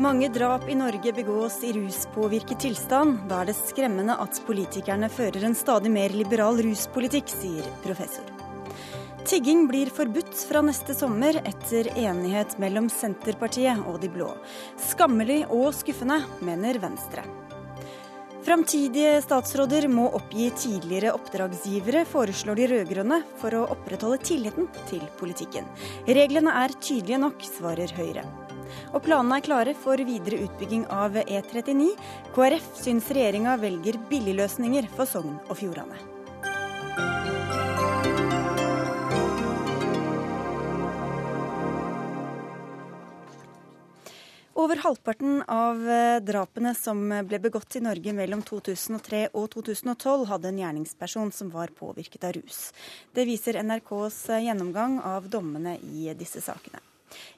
Mange drap i Norge begås i ruspåvirket tilstand. Da er det skremmende at politikerne fører en stadig mer liberal ruspolitikk, sier professor. Tigging blir forbudt fra neste sommer etter enighet mellom Senterpartiet og de blå. Skammelig og skuffende, mener Venstre. Framtidige statsråder må oppgi tidligere oppdragsgivere, foreslår de rød-grønne, for å opprettholde tilliten til politikken. Reglene er tydelige nok, svarer Høyre. Og planene er klare for videre utbygging av E39. KrF syns regjeringa velger billigløsninger for Sogn og Fjordane. Over halvparten av drapene som ble begått i Norge mellom 2003 og 2012, hadde en gjerningsperson som var påvirket av rus. Det viser NRKs gjennomgang av dommene i disse sakene.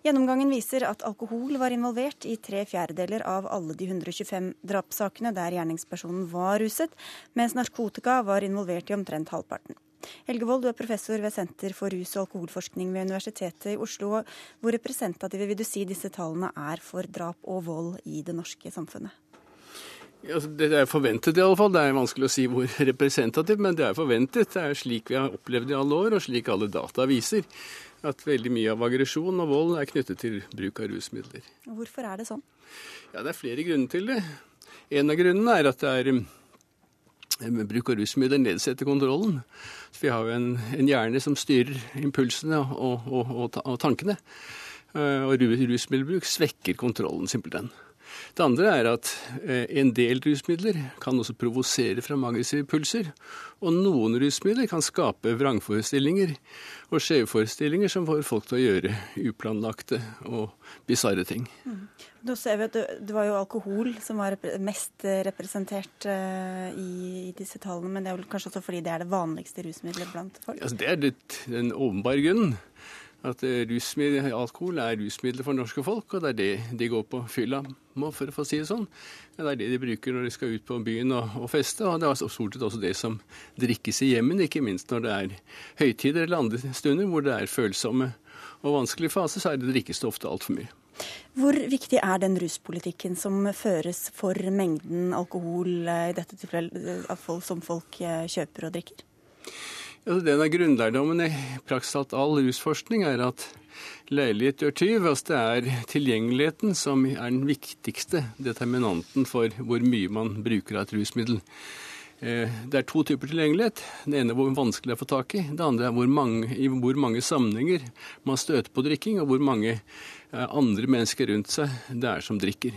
Gjennomgangen viser at alkohol var involvert i tre fjerdedeler av alle de 125 drapssakene der gjerningspersonen var ruset, mens narkotika var involvert i omtrent halvparten. Helge Wold, du er professor ved Senter for rus- og alkoholforskning ved Universitetet i Oslo. Hvor representative vil du si disse tallene er for drap og vold i det norske samfunnet? Altså, det er forventet i alle fall. Det er vanskelig å si hvor representativt, men det er forventet. Det er slik vi har opplevd i alle år, og slik alle data viser at veldig mye av aggresjon og vold er knyttet til bruk av rusmidler. Hvorfor er det sånn? Ja, Det er flere grunner til det. En av grunnene er at det er eh, bruk av rusmidler nedsetter kontrollen. Så vi har jo en, en hjerne som styrer impulsene og, og, og, og tankene. Eh, og rusmiddelbruk svekker kontrollen, simpelthen. Det andre er at eh, en del rusmidler kan også provosere fram aggressive pulser. Og noen rusmidler kan skape vrangforestillinger og skjevforestillinger som får folk til å gjøre uplanlagte og bisarre ting. Mm. Nå ser vi at Det var jo alkohol som var mest representert uh, i, i, disse tallene, men det er vel kanskje også fordi det er det vanligste rusmiddelet blant folk? Ja, det er litt den åpenbare grunnen at eh, alkohol er rusmiddel for norske folk, og det er det de går på fylla med, for å si det sånn. Det er det de bruker når de skal ut på byen og, og feste, og det er stort sett også det som drikkes i hjemmene, ikke minst når det er høytider eller andre stunder hvor det er følsomme og vanskelige faser, så er det drikkes det ofte altfor mye. Hvor viktig er den ruspolitikken som føres for mengden alkohol, eh, i dette tilfellet eh, som folk kjøper og drikker? Ja, den er grunnlærdommen i praksis alt all rusforskning er at leilighet gjør tyv. Altså det er tilgjengeligheten som er den viktigste determinanten for hvor mye man bruker av et rusmiddel. Eh, det er to typer tilgjengelighet. Det ene er hvor vanskelig det er å få tak i. Det andre er hvor mange, i hvor mange sammenhenger man støter på drikking, og hvor mange eh, andre mennesker rundt seg det er som drikker.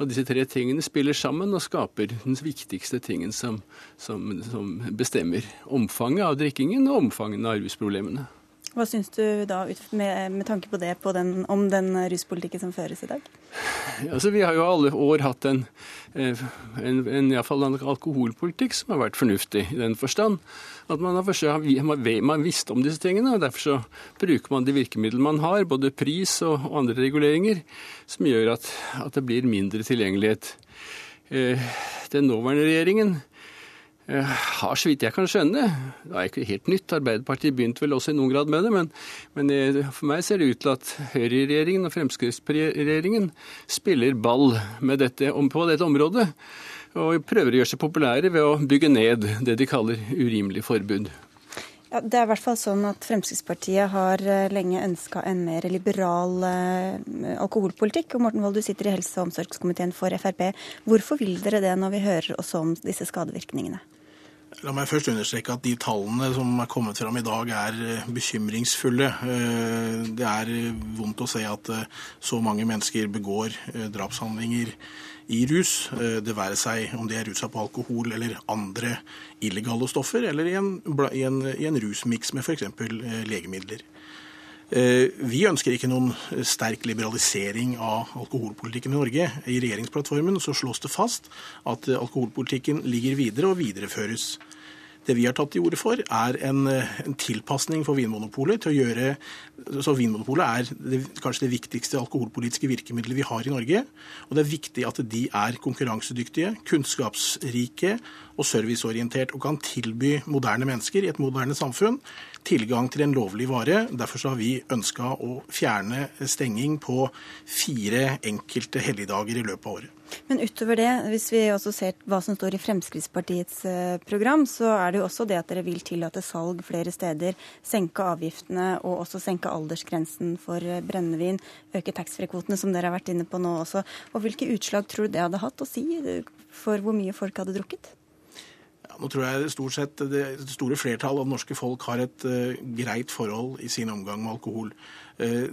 Og disse tre tingene spiller sammen og skaper den viktigste tingen som, som, som bestemmer omfanget av drikkingen og omfanget av rusproblemene. Hva syns du da, med, med tanke på det, på den, om den ruspolitikken som føres i dag? Altså, vi har jo alle år hatt en, en, en, iallfall en alkoholpolitikk som har vært fornuftig i den forstand at man har forsøkt, man visste om disse tingene. og Derfor så bruker man de virkemidlene man har, både pris og andre reguleringer, som gjør at, at det blir mindre tilgjengelighet. Eh, den nåværende regjeringen Eh, har, så vidt jeg kan skjønne Det er ikke helt nytt, Arbeiderpartiet begynte vel også i noen grad med det, men, men eh, for meg ser det ut til at høyreregjeringen og Fremskrittspartiregjeringen spiller ball dette, på dette området. Og prøver å gjøre seg populære ved å bygge ned det de kaller urimelig forbud. Ja, det er i hvert fall sånn at Fremskrittspartiet har eh, lenge ønska en mer liberal eh, alkoholpolitikk. Og Morten Wold, du sitter i helse- og omsorgskomiteen for Frp. Hvorfor vil dere det når vi hører også om disse skadevirkningene? La meg først understreke at de tallene som er kommet fram i dag, er eh, bekymringsfulle. Eh, det er eh, vondt å se at så mange mennesker begår drapshandlinger i rus. Det være seg om de er rusa på alkohol eller andre illegale stoffer, eller i en, i en, i en rusmiks med f.eks. legemidler. Vi ønsker ikke noen sterk liberalisering av alkoholpolitikken i Norge. I regjeringsplattformen så slås det fast at alkoholpolitikken ligger videre og videreføres. Det vi har tatt til orde for, er en, en tilpasning for Vinmonopolet til å gjøre så Vinmonopolet er det, kanskje det viktigste alkoholpolitiske virkemidlet vi har i Norge. Og det er viktig at de er konkurransedyktige, kunnskapsrike og serviceorientert og kan tilby moderne mennesker i et moderne samfunn tilgang til en lovlig vare. Derfor har vi ønska å fjerne stenging på fire enkelte helligdager i løpet av året. Men utover det, hvis vi også ser hva som står i Fremskrittspartiets eh, program, så er det jo også det at dere vil tillate salg flere steder, senke avgiftene og også senke aldersgrensen for eh, brennevin, øke taxfree-kvotene, som dere har vært inne på nå også. Og Hvilke utslag tror du det hadde hatt å si eh, for hvor mye folk hadde drukket? Nå tror jeg stort sett det store flertall av norske folk har et uh, greit forhold i sin omgang med alkohol. Eh,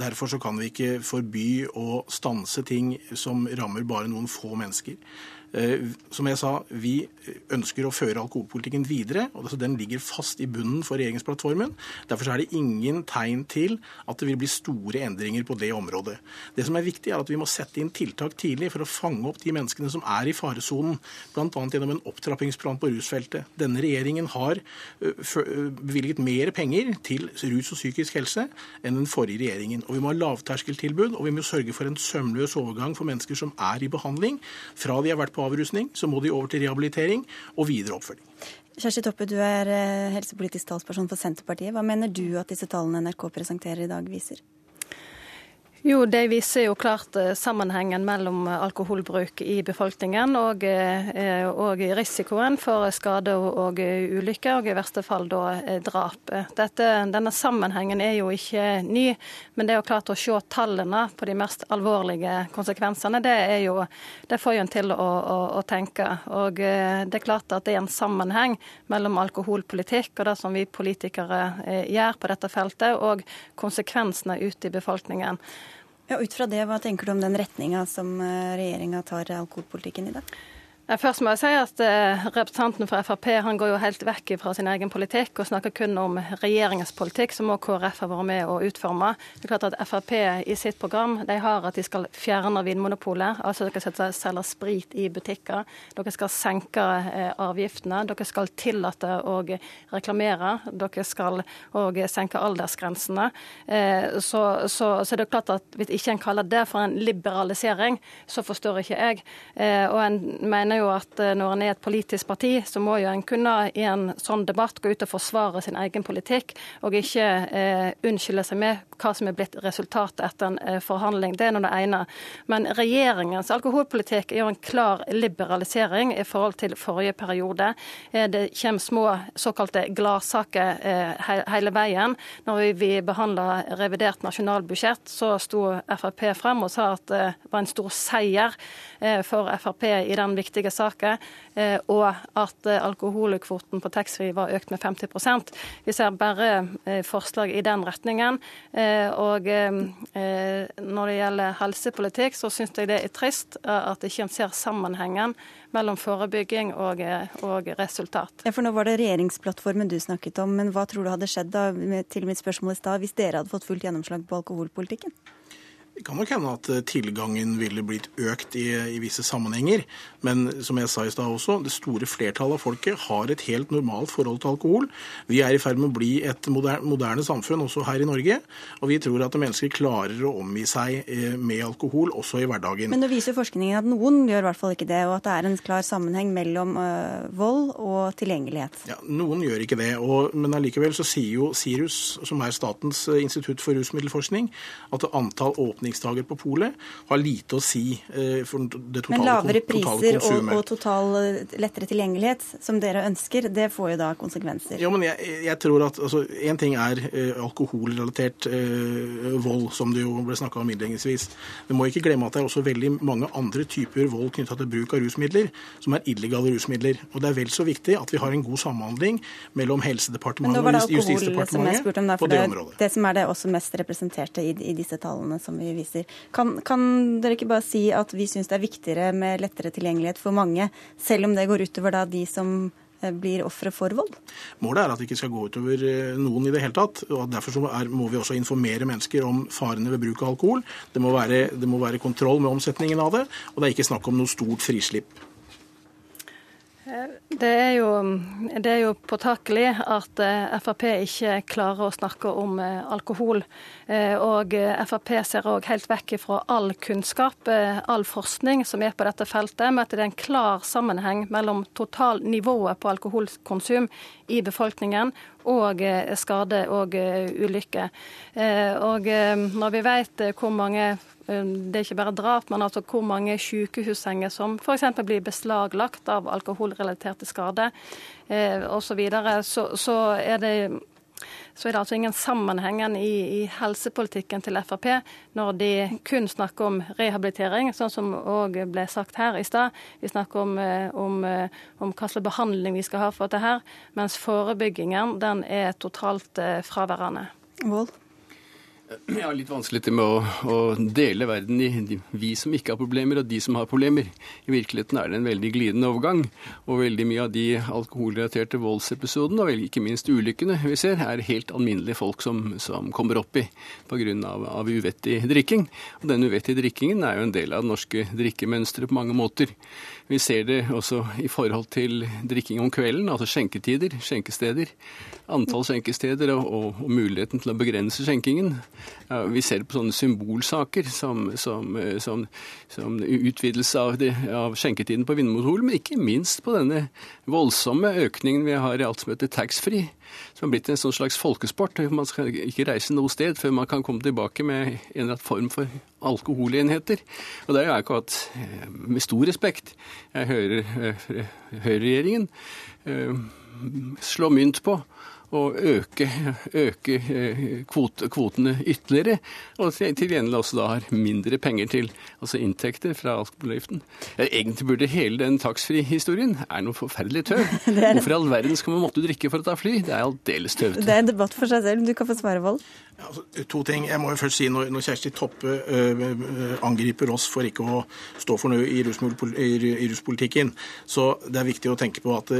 derfor så kan vi ikke forby å stanse ting som rammer bare noen få mennesker. Eh, som jeg sa, Vi ønsker å føre alkoholpolitikken videre. og Den ligger fast i bunnen for regjeringsplattformen. Derfor er det ingen tegn til at det vil bli store endringer på det området. Det som er viktig, er at vi må sette inn tiltak tidlig for å fange opp de menneskene som er i faresonen, bl.a. gjennom en opptrappingsplan på rusfeltet. Denne regjeringen har bevilget mer penger til rus og psykisk helse enn den forrige regjeringen. Og Vi må ha lavterskeltilbud, og vi må sørge for en sømløs overgang for mennesker som er i behandling, fra de har vært på avrusning, så må de over til rehabilitering og videre oppfølging. Kjersti Toppe, du er eh, helsepolitisk talsperson for Senterpartiet. Hva mener du at disse tallene NRK presenterer i dag, viser? Jo, De viser jo klart eh, sammenhengen mellom alkoholbruk i befolkningen og, eh, og risikoen for skade og ulykker, og i verste fall da eh, drap. Dette, denne sammenhengen er jo ikke ny, men det er jo klart å se tallene på de mest alvorlige konsekvensene, det, jo, det får jo en til å, å, å, tenke. Og Det er klart at det er en sammenheng mellom alkoholpolitikk og det som vi politikere gjør på dette feltet, og konsekvensene ute i befolkningen. Ja, Ut fra det, hva tenker du om den retninga som eh, regjeringa tar alkoholpolitikken i dag? Først må jeg si at eh, Representanten fra Frp han går jo helt vekk fra sin egen politikk og snakker kun om regjeringens politikk, som også KrF har vært med å utforme. Det er klart at Frp i sitt program de har at de skal fjerne Vinmonopolet. altså Dere skal selge sprit i butikker. Dere skal senke eh, avgiftene. Dere skal tillate å reklamere. Dere skal òg senke aldersgrensene. Eh, så, så, så det er klart at hvis ikke en kaller det for en liberalisering, så forstår ikke jeg. Og en mener at eh, når en er et politisk parti, så må jo en kunne i en sånn debatt gå ut og forsvare sin egen politikk, og ikke eh, unnskylde seg med hva som er blitt resultatet etter en eh, forhandling. Det er nå det ene. Men regjeringens alkoholpolitikk er jo en klar liberalisering i forhold til forrige periode. Eh, det kommer små såkalte gladsaker eh, he hele veien. Når vi, vi behandla revidert nasjonalbudsjett, så sto Frp frem og sa at det var en stor seier eh, for Frp i den viktige saker, eh, og at eh, alkoholkvoten på taxfree var økt med 50% Vi ser bare eh, forslag i den retningen. Og når det gjelder helsepolitikk, så syns jeg det er trist at ikke en ser sammenhengen mellom forebygging og, og, resultat. Ja, for Nå var det regjeringsplattformen du snakket om, men hva tror du hadde skjedd da, til mitt spørsmål i stad, hvis dere hadde fått fullt gjennomslag på alkoholpolitikken? Det kan nok hende at eh, tilgangen ville blitt økt i, i, visse sammenhenger. Men som jeg sa i stad også, det store flertallet av folket har et helt normalt forhold til alkohol. Vi er i ferd med å bli et moderne, moderne samfunn også her i Norge. Og vi tror at mennesker klarer å omgi seg eh, med alkohol også i hverdagen. Men nå viser forskningen at noen gjør i hvert fall ikke det, og at det er en klar sammenheng mellom øh, vold og tilgjengelighet. Ja, Noen gjør ikke det. Og, men allikevel så sier jo SIRUS, som er Statens institutt for rusmiddelforskning, at antall åpninger åpningsdager på polet har lite å si eh, for det totale, Men lavere priser og, og, total eh, lettere tilgjengelighet, som dere ønsker, det får jo da konsekvenser? Ja, men jeg, jeg tror at altså, En ting er uh, alkoholrelatert eh, vold, som det jo ble snakka om innledningsvis. Vi må ikke glemme at det er også veldig mange andre typer vold knytta til bruk av rusmidler, som er illegale rusmidler. Og det er vel så viktig at vi har en god samhandling mellom Helsedepartementet og Justisdepartementet på det, det området. Det som er det også mest representerte i, i disse tallene som vi viser. Kan, kan dere ikke bare si at vi syns det er viktigere med lettere tilgjengelighet for mange, selv om det går utover da de som eh, blir ofre for vold? Målet er at det ikke skal gå utover eh, noen i det hele tatt. og Derfor er, må vi også informere mennesker om farene ved bruk av alkohol. Det må, være, det må være kontroll med omsetningen av det, og det er ikke snakk om noe stort frislipp. Det er, jo, det er jo påtakelig at eh, Frp ikke klarer å snakke om eh, alkohol. Eh, og Frp ser òg helt vekk fra all kunnskap, all forskning som er på dette feltet, med at det er en klar sammenheng mellom totalnivået på alkoholkonsum i befolkningen og skade og ulykke. Og når vi vet hvor mange det er ikke bare drap, men altså hvor mange sykehussenger som f.eks. blir beslaglagt av alkoholrelaterte skader eh, osv. Så, videre. så, så er det så er det altså ingen sammenhengen i, i, helsepolitikken til Frp når de kun snakker om rehabilitering, sånn som òg ble sagt her i stad. Vi snakker om, eh, om, eh, om, hva slags behandling vi skal ha for dette mens forebyggingen den er totalt fraværende. Vold. Jeg har litt vanskelig med å, å, dele verden i de, vi som ikke har problemer, og de som har problemer. I virkeligheten er det en veldig glidende overgang. Og veldig mye av de alkoholrelaterte voldsepisodene, og ikke minst ulykkene vi ser, er helt alminnelige folk som, som kommer opp i pga. Av, av uvettig drikking. Og den uvettige drikkingen er jo en del av det norske drikkemønsteret på mange måter. Vi ser det også i forhold til drikking om kvelden, altså skjenketider, skjenkesteder. Antall skjenkesteder og, og, muligheten til å begrense skjenkingen. Vi ser på sånne symbolsaker som, som, som, som utvidelse av, det, av, skjenketiden på Vinmonopolet, men ikke minst på denne voldsomme økningen vi har i alt som heter taxfree som har blitt en sånn slags folkesport. Man skal ikke reise noe sted før man kan komme tilbake med en eller annen form for alkoholenheter. Og det er jo akkurat eh, med stor respekt jeg hører eh, høyreregjeringen eh, slå mynt på å øke, øke kvot, kvotene ytterligere, og til gjengjeld også da har mindre penger til altså inntekter fra alkoholavgiften. Egentlig burde hele den taxfree-historien er noe forferdelig tøv. Hvorfor i all verden skal man måtte drikke for å ta fly? Det er aldeles tøvete. Det er en debatt for seg selv. Du kan få svare, Vold. Altså, to ting. Jeg må jo først si Når, når Kjersti Toppe øh, angriper oss for ikke å stå for noe i, i ruspolitikken, så det er viktig å tenke på at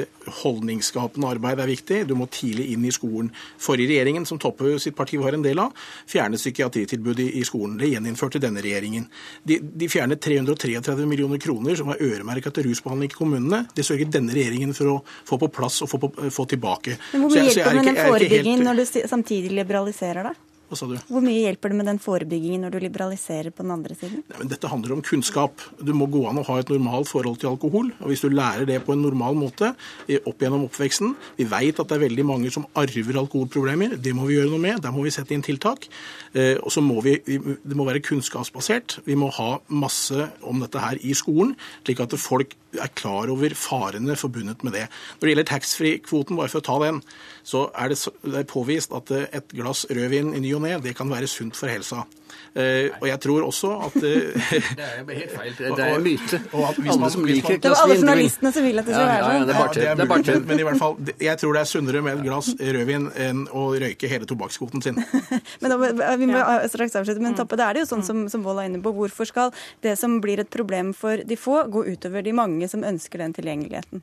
holdningsskapende arbeid er viktig. Du må tidlig inn i skolen. Forrige regjeringen, som Toppe sitt parti var en del av, fjernet psykiatritilbudet i skolen. Det gjeninnførte denne regjeringen. De, de fjernet 333 millioner kroner som var øremerka til rusbehandling i kommunene. Det sørget denne regjeringen for å få på plass og få, på, få tilbake. Men Hvor mye hjelper med den forebyggingen helt... når du samtidig liberaliserer det? Hva sa du? Hvor mye hjelper det med den forebyggingen når du liberaliserer på den andre siden? Nei, dette handler om kunnskap. Du må gå an å ha et normalt forhold til alkohol. og Hvis du lærer det på en normal måte opp gjennom oppveksten Vi vet at det er veldig mange som arver alkoholproblemer. Det må vi gjøre noe med. Der må vi sette inn tiltak. Eh, og så må vi, Det må være kunnskapsbasert. Vi må ha masse om dette her i skolen, slik at folk er klar over farene forbundet med det. Når det gjelder taxfree-kvoten, bare for å ta den, så er det, påvist at et glass rødvin i ny og ne, det kan være sunt for helsa. Uh, og jeg tror også at uh, Det er helt feil. Det, er en myte. Alle som liker Det var alle journalistene som vil at det skulle være sånn. Ja, ja, det er bare tull. Men i hvert fall, jeg tror det er sunnere med et glass rødvin enn å røyke hele tobakkskvoten sin. men da, Vi må straks avslutte, men Toppe, det er det jo sånn som, som Vold er inne på. Hvorfor skal det som blir et problem for de få, gå utover de mange som ønsker den tilgjengeligheten?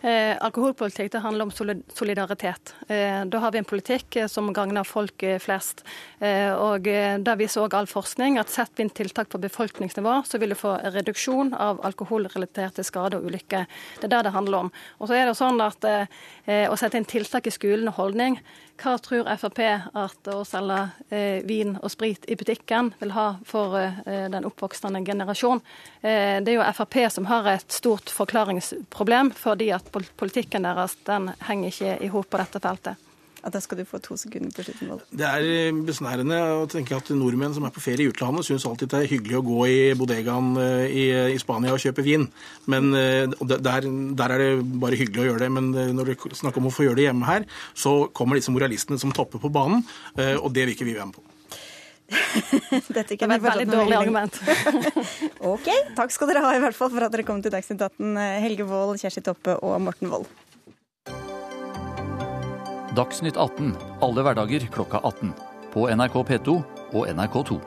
Eh, alkoholpolitikk det handler om solidaritet. Eh, da har vi en politikk som gagner folk flest. Eh, og det viser òg all forskning at setter vi inn tiltak på befolkningsnivå, så vil du få reduksjon av alkoholrelaterte skader og ulykker. Det er det det handler om. Og så er det sånn at eh, Å sette inn tiltak i skolen og holdning hva tror Frp at å selge eh, vin og sprit i butikken vil ha for eh, den oppvoksende generasjon? Eh, det er jo Frp som har et stort forklaringsproblem, fordi at politikken deres den henger ikke i hop på dette feltet. At da skal du få to sekunder på slutten. Det er eh, besnærende å tenke at nordmenn som er på ferie i utlandet, syns alltid det er hyggelig å gå i bodegaen eh, i, i Spania og kjøpe vin. Men eh, der, der, er det bare hyggelig å gjøre det. Men når det er snakk om å få gjøre det hjemme her, så kommer disse moralistene som topper på banen, og det vil ikke vi være med på. Dette kan det var et veldig dårlig argument. ok, takk skal dere ha i hvert fall for at dere kom til Dagsnytt 18, Helge Wold, Kjersti Toppe og Morten Wold. Dagsnytt 18 alle hverdager klokka 18. På NRK P2 og NRK2.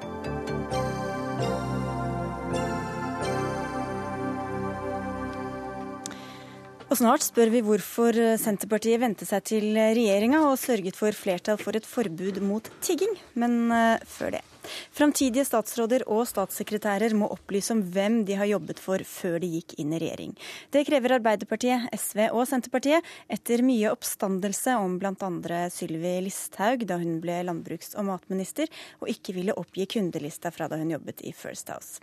Og snart spør vi hvorfor Senterpartiet vendte seg til regjeringa og sørget for flertall for et forbud mot tigging. Men uh, før det. Framtidige statsråder og statssekretærer må opplyse om hvem de har jobbet for før de gikk inn i regjering. Det krever Arbeiderpartiet, SV og Senterpartiet etter mye oppstandelse om bl.a. Sylvi Listhaug da hun ble landbruks- og matminister og ikke ville oppgi kundelista fra da hun jobbet i First House.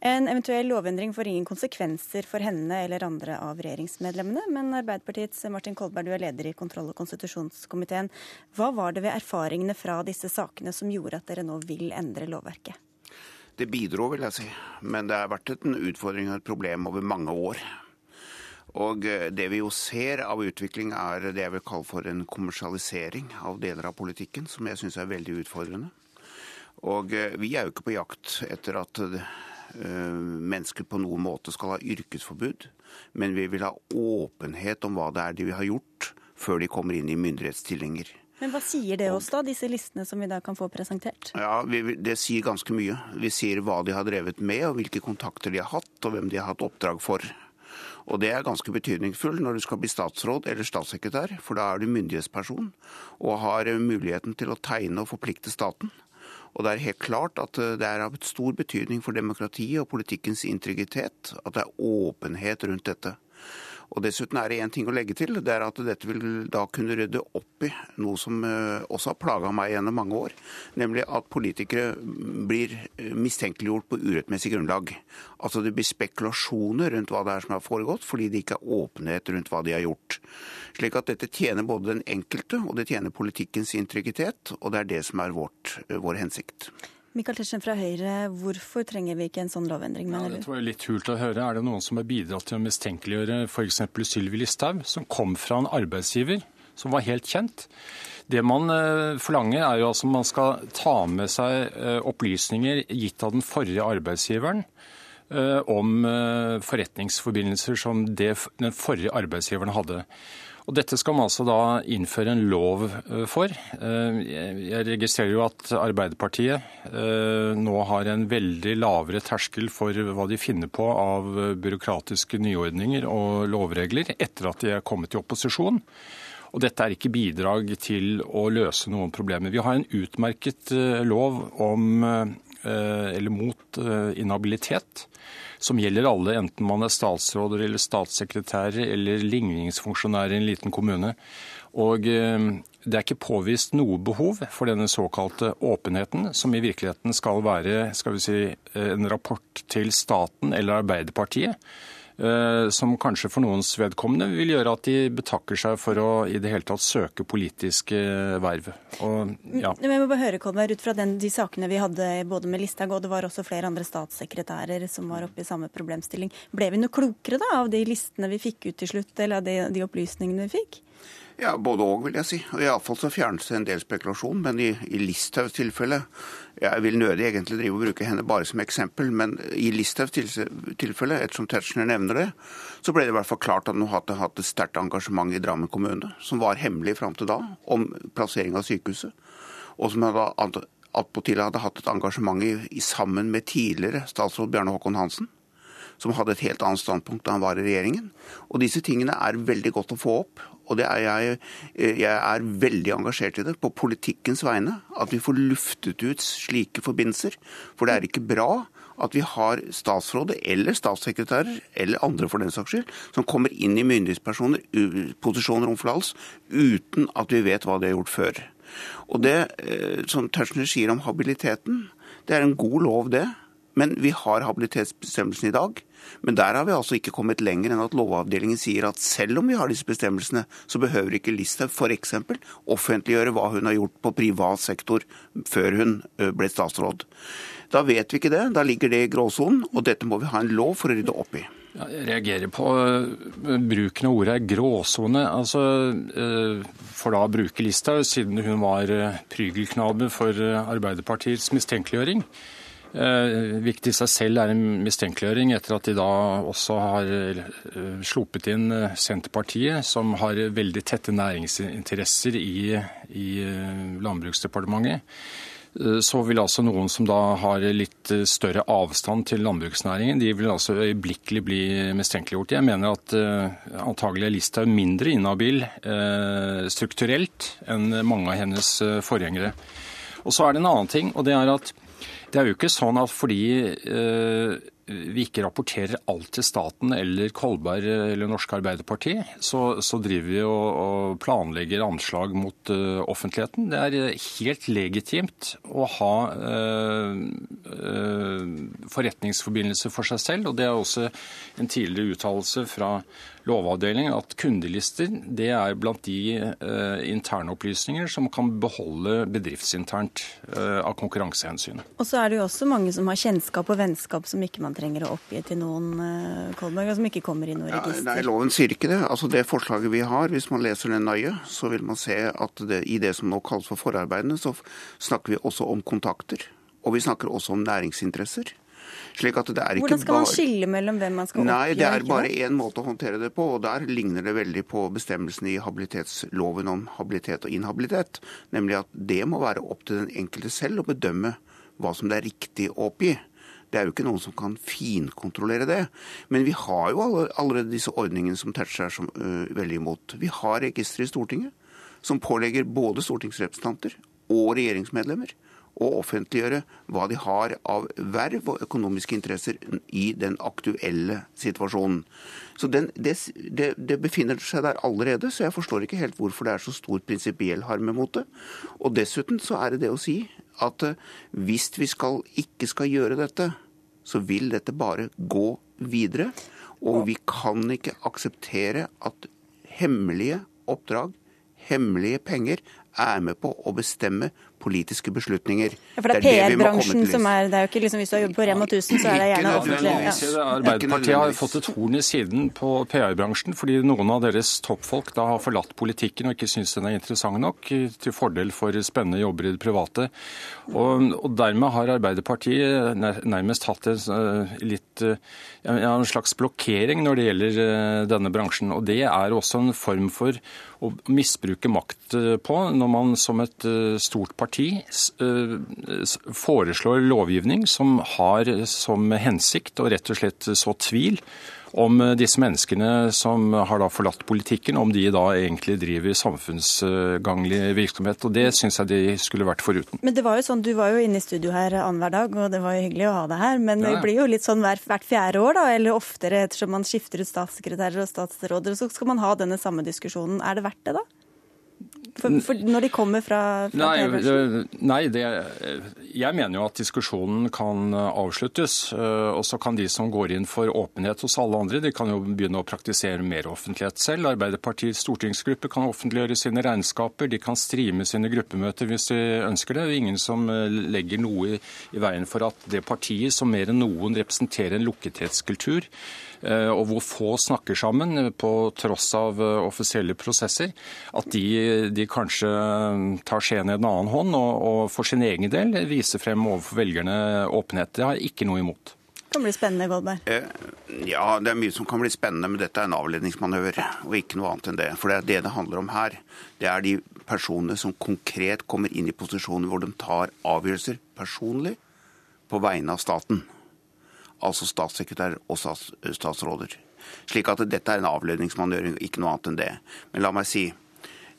En eventuell lovendring får ingen konsekvenser for henne eller andre av regjeringsmedlemmene, men Arbeiderpartiets Martin Kolberg, du er leder i kontroll- og konstitusjonskomiteen. Hva var det ved erfaringene fra disse sakene som gjorde at dere nå vil endre lovverket? Det bidro, vil jeg si. Men det har vært en utfordring og et problem over mange år. Og eh, det vi jo ser av utvikling, er det jeg vil kalle for en kommersialisering av deler av politikken, som jeg syns er veldig utfordrende. Og eh, vi er jo ikke på jakt etter at mennesker på noen måte skal ha yrkesforbud, men vi vil ha åpenhet om hva det er de har gjort, før de kommer inn i myndighetsstillinger. Men hva sier det oss, da, disse listene som vi da kan få presentert? Ja, vi, Det sier ganske mye. Vi sier hva de har drevet med, og hvilke kontakter de har hatt, og hvem de har hatt oppdrag for. Og det er ganske betydningsfullt når du skal bli statsråd eller statssekretær, for da er du myndighetsperson og har muligheten til å tegne og forplikte staten. Og det er helt klart at eh, det er av stor betydning for demokratiet og politikkens integritet at det er åpenhet rundt dette. Og Dessuten er det én ting å legge til. det er at Dette vil da kunne rydde opp i noe som eh, også har plaga meg gjennom mange år. Nemlig at politikere blir eh, mistenkeliggjort på urettmessig grunnlag. Altså Det blir spekulasjoner rundt hva det er som har foregått, fordi det ikke er åpenhet rundt hva de har gjort. Slik at dette tjener både den enkelte og det tjener politikkens integritet. Og det er det som er vårt, eh, vår hensikt. Michael Tetzschner fra Høyre, hvorfor trenger vi ikke en sånn lovendring, mener ja, det var jo litt hult å høre. Er det noen som har bidratt til å mistenkeliggjøre f.eks. Sylvi Listhaug, som kom fra en arbeidsgiver som var helt kjent? Det man eh, forlanger, er jo altså man skal ta med seg eh, opplysninger gitt av den forrige arbeidsgiveren eh, om forretningsforbindelser som det, den forrige arbeidsgiveren hadde. Og Dette skal man altså da innføre en lov eh, for. Eh, jeg registrerer jo at Arbeiderpartiet eh, nå har en veldig lavere terskel for hva de finner på av byråkratiske nyordninger og lovregler etter at de er kommet i opposisjon. Og dette er ikke bidrag til å løse noen problemer. Vi har en utmerket lov om, eller mot inhabilitet som gjelder alle, enten man er statsråder eller statssekretærer eller ligningsfunksjonær i en liten kommune. Og eh, det er ikke påvist noe behov for denne såkalte åpenheten, som i virkeligheten skal være skal si, en rapport til staten eller Arbeiderpartiet Eh, som kanskje for noens vedkommende vil gjøre at de betakker seg for å i det hele tatt søke politiske verv. Og, ja. Men jeg må bare høre, Kolberg, ut fra den, de sakene vi hadde både med Listhaug, og det var også flere andre statssekretærer som var oppe i samme problemstilling. Ble vi noe klokere da av de listene vi fikk ut til slutt, eller av de, de opplysningene vi fikk? Ja, Både òg, vil jeg si. Iallfall så fjernes det en del spekulasjon. Men i, i Listhaugs tilfelle Jeg vil nødig egentlig drive og bruke henne bare som eksempel, men i Listhaugs tilfelle, ettersom Tetzschner nevner det, så ble det i hvert fall klart at hun hadde hatt et sterkt engasjement i Drammen kommune, som var hemmelig fram til da, om plassering av sykehuset. Og som hadde attpåtil hadde hatt et engasjement i, i, sammen med tidligere statsråd Bjarne Håkon Hansen som hadde et helt annet standpunkt da han var i regjeringen. Og disse tingene er veldig godt å få opp. Og er jeg, jeg er veldig engasjert i det, på politikkens vegne. At vi får luftet ut slike forbindelser. For det er ikke bra at vi har statsråder eller statssekretærer, eller andre for den saks skyld, som kommer inn i myndighetspersoner, posisjoner om hals, uten at vi vet hva de har gjort før. Og det eh, som Tetzschner sier om habiliteten, det er en god lov, det. Men vi har habilitetsbestemmelsen i dag. Men der har vi altså ikke kommet lenger enn at Lovavdelingen sier at selv om vi har disse bestemmelsene, så behøver ikke Listhaug f.eks. offentliggjøre hva hun har gjort på privat sektor før hun ble statsråd. Da vet vi ikke det. Da ligger det i gråsonen, og dette må vi ha en lov for å rydde opp i. Jeg reagerer på bruken av ordet gråsone. Altså, for da å bruke Listhaug, siden hun var prygelknabe for Arbeiderpartiets mistenkeliggjøring. Eh, viktig i seg selv er en mistenkeliggjøring etter at de da også har eh, sluppet inn eh, Senterpartiet, som har veldig tette næringsinteresser i, i Landbruksdepartementet. Så vil altså noen som da har litt større avstand til landbruksnæringen, de vil altså øyeblikkelig bli mistenkeliggjort. Jeg mener at antagelig er Listhaug mindre inhabil strukturelt enn mange av hennes forgjengere. Og så er det en annen ting, og det er at Det er jo ikke sånn at fordi eh, vi ikke rapporterer alt til staten eller Kolberg eller Norske Arbeiderparti, så, så driver vi og, og, planlegger anslag mot uh, offentligheten. Det er eh, helt legitimt å ha uh, uh, forretningsforbindelse for seg selv, og det er også en tidligere uttalelse fra Lovavdelingen at kundelister det er blant de eh, internopplysninger som kan beholde bedriftsinternt eh, av konkurransehensyn. Og så er det jo også mange som har kjennskap og vennskap som ikke man trenger å oppgi til noen, eh, Kolberg, og som ikke kommer i noe ja, register. Nei, loven sier ikke det. Altså Det forslaget vi har, hvis man leser det nøye, så vil man se at det, i det som nå kalles for forarbeidene, så snakker vi også om kontakter. Og vi snakker også om næringsinteresser. Hvordan skal man skille mellom hvem man skal oppgi? Nei, Det er bare én måte å håndtere det på, og der ligner det veldig på bestemmelsene i habilitetsloven om habilitet og inhabilitet. Nemlig at det må være opp til den enkelte selv å bedømme hva som det er riktig å oppgi. Det er jo ikke noen som kan finkontrollere det. Men vi har jo allerede disse ordningene som Tetzschner er så, uh, veldig imot. Vi har registre i Stortinget som pålegger både stortingsrepresentanter og regjeringsmedlemmer å offentliggjøre hva de har av verv og økonomiske interesser i den aktuelle situasjonen. Så den, det, det, det, befinner seg der allerede, så jeg forstår ikke helt hvorfor det er så stor prinsipiell harme mot det. Og dessuten så er det det å si at eh, hvis vi skal, ikke skal gjøre dette, så vil dette bare gå videre. Og vi kan ikke akseptere at hemmelige oppdrag, hemmelige penger, er med på å bestemme politiske beslutninger. Ja, for det er, er PR-bransjen som er Det er jo ikke liksom Hvis du har jobbet på Rema 1000, så er det gjerne offentlig. Ja. Arbeiderpartiet har fått et horn i siden på PR-bransjen fordi noen av deres toppfolk da har forlatt politikken og ikke syns den er interessant nok, til fordel for spennende jobber i det private. Og, og dermed har Arbeiderpartiet nærmest hatt en, eh, litt, eh, en slags blokkering når det gjelder eh, denne bransjen. Og det er også en form for å misbruke makt på, når man som et stort parti parti eh, foreslår lovgivning som har som hensikt å rett og slett så tvil om eh, disse menneskene som har da forlatt politikken, om de da egentlig driver samfunnsganglig virksomhet. Og Det syns jeg de skulle vært foruten. Men det var jo sånn, Du var jo inne i studio her annenhver dag, og det var jo hyggelig å ha deg her. Men ja. det blir jo litt sånn hvert, hvert fjerde år, da, eller oftere ettersom man skifter ut statssekretærer og statsråder. Så skal man ha denne samme diskusjonen. Er det verdt det, da? For, for når de kommer fra, fra Nei, nei det, jeg mener jo at diskusjonen kan avsluttes. Eh, og så kan de som går inn for åpenhet hos alle andre, de kan jo begynne å praktisere mer offentlighet selv. Arbeiderpartiets stortingsgruppe kan offentliggjøre sine regnskaper. De kan streame sine gruppemøter hvis de ønsker det. Det er ingen som eh, legger noe i veien for at det partiet som mer enn noen representerer en lukkethetskultur, Eh, og hvor få snakker sammen eh, på tross av eh, offisielle prosesser, at de, de kanskje tar skjeen i en annen hånd og, og, for sin egen del viser frem overfor velgerne åpenhet. Det har jeg ikke noe imot. Det kan bli spennende, Goldberg. Ja, det er mye som kan bli spennende, men dette er en avledningsmanøver og ikke noe annet enn det. For det er det det handler om her. Det er de personene som konkret kommer inn i posisjoner hvor de tar avgjørelser personlig på vegne av staten altså statssekretær og stats, statsråder. Slik at dette er en avledningsmanøver, ikke noe annet enn det. Men la meg si,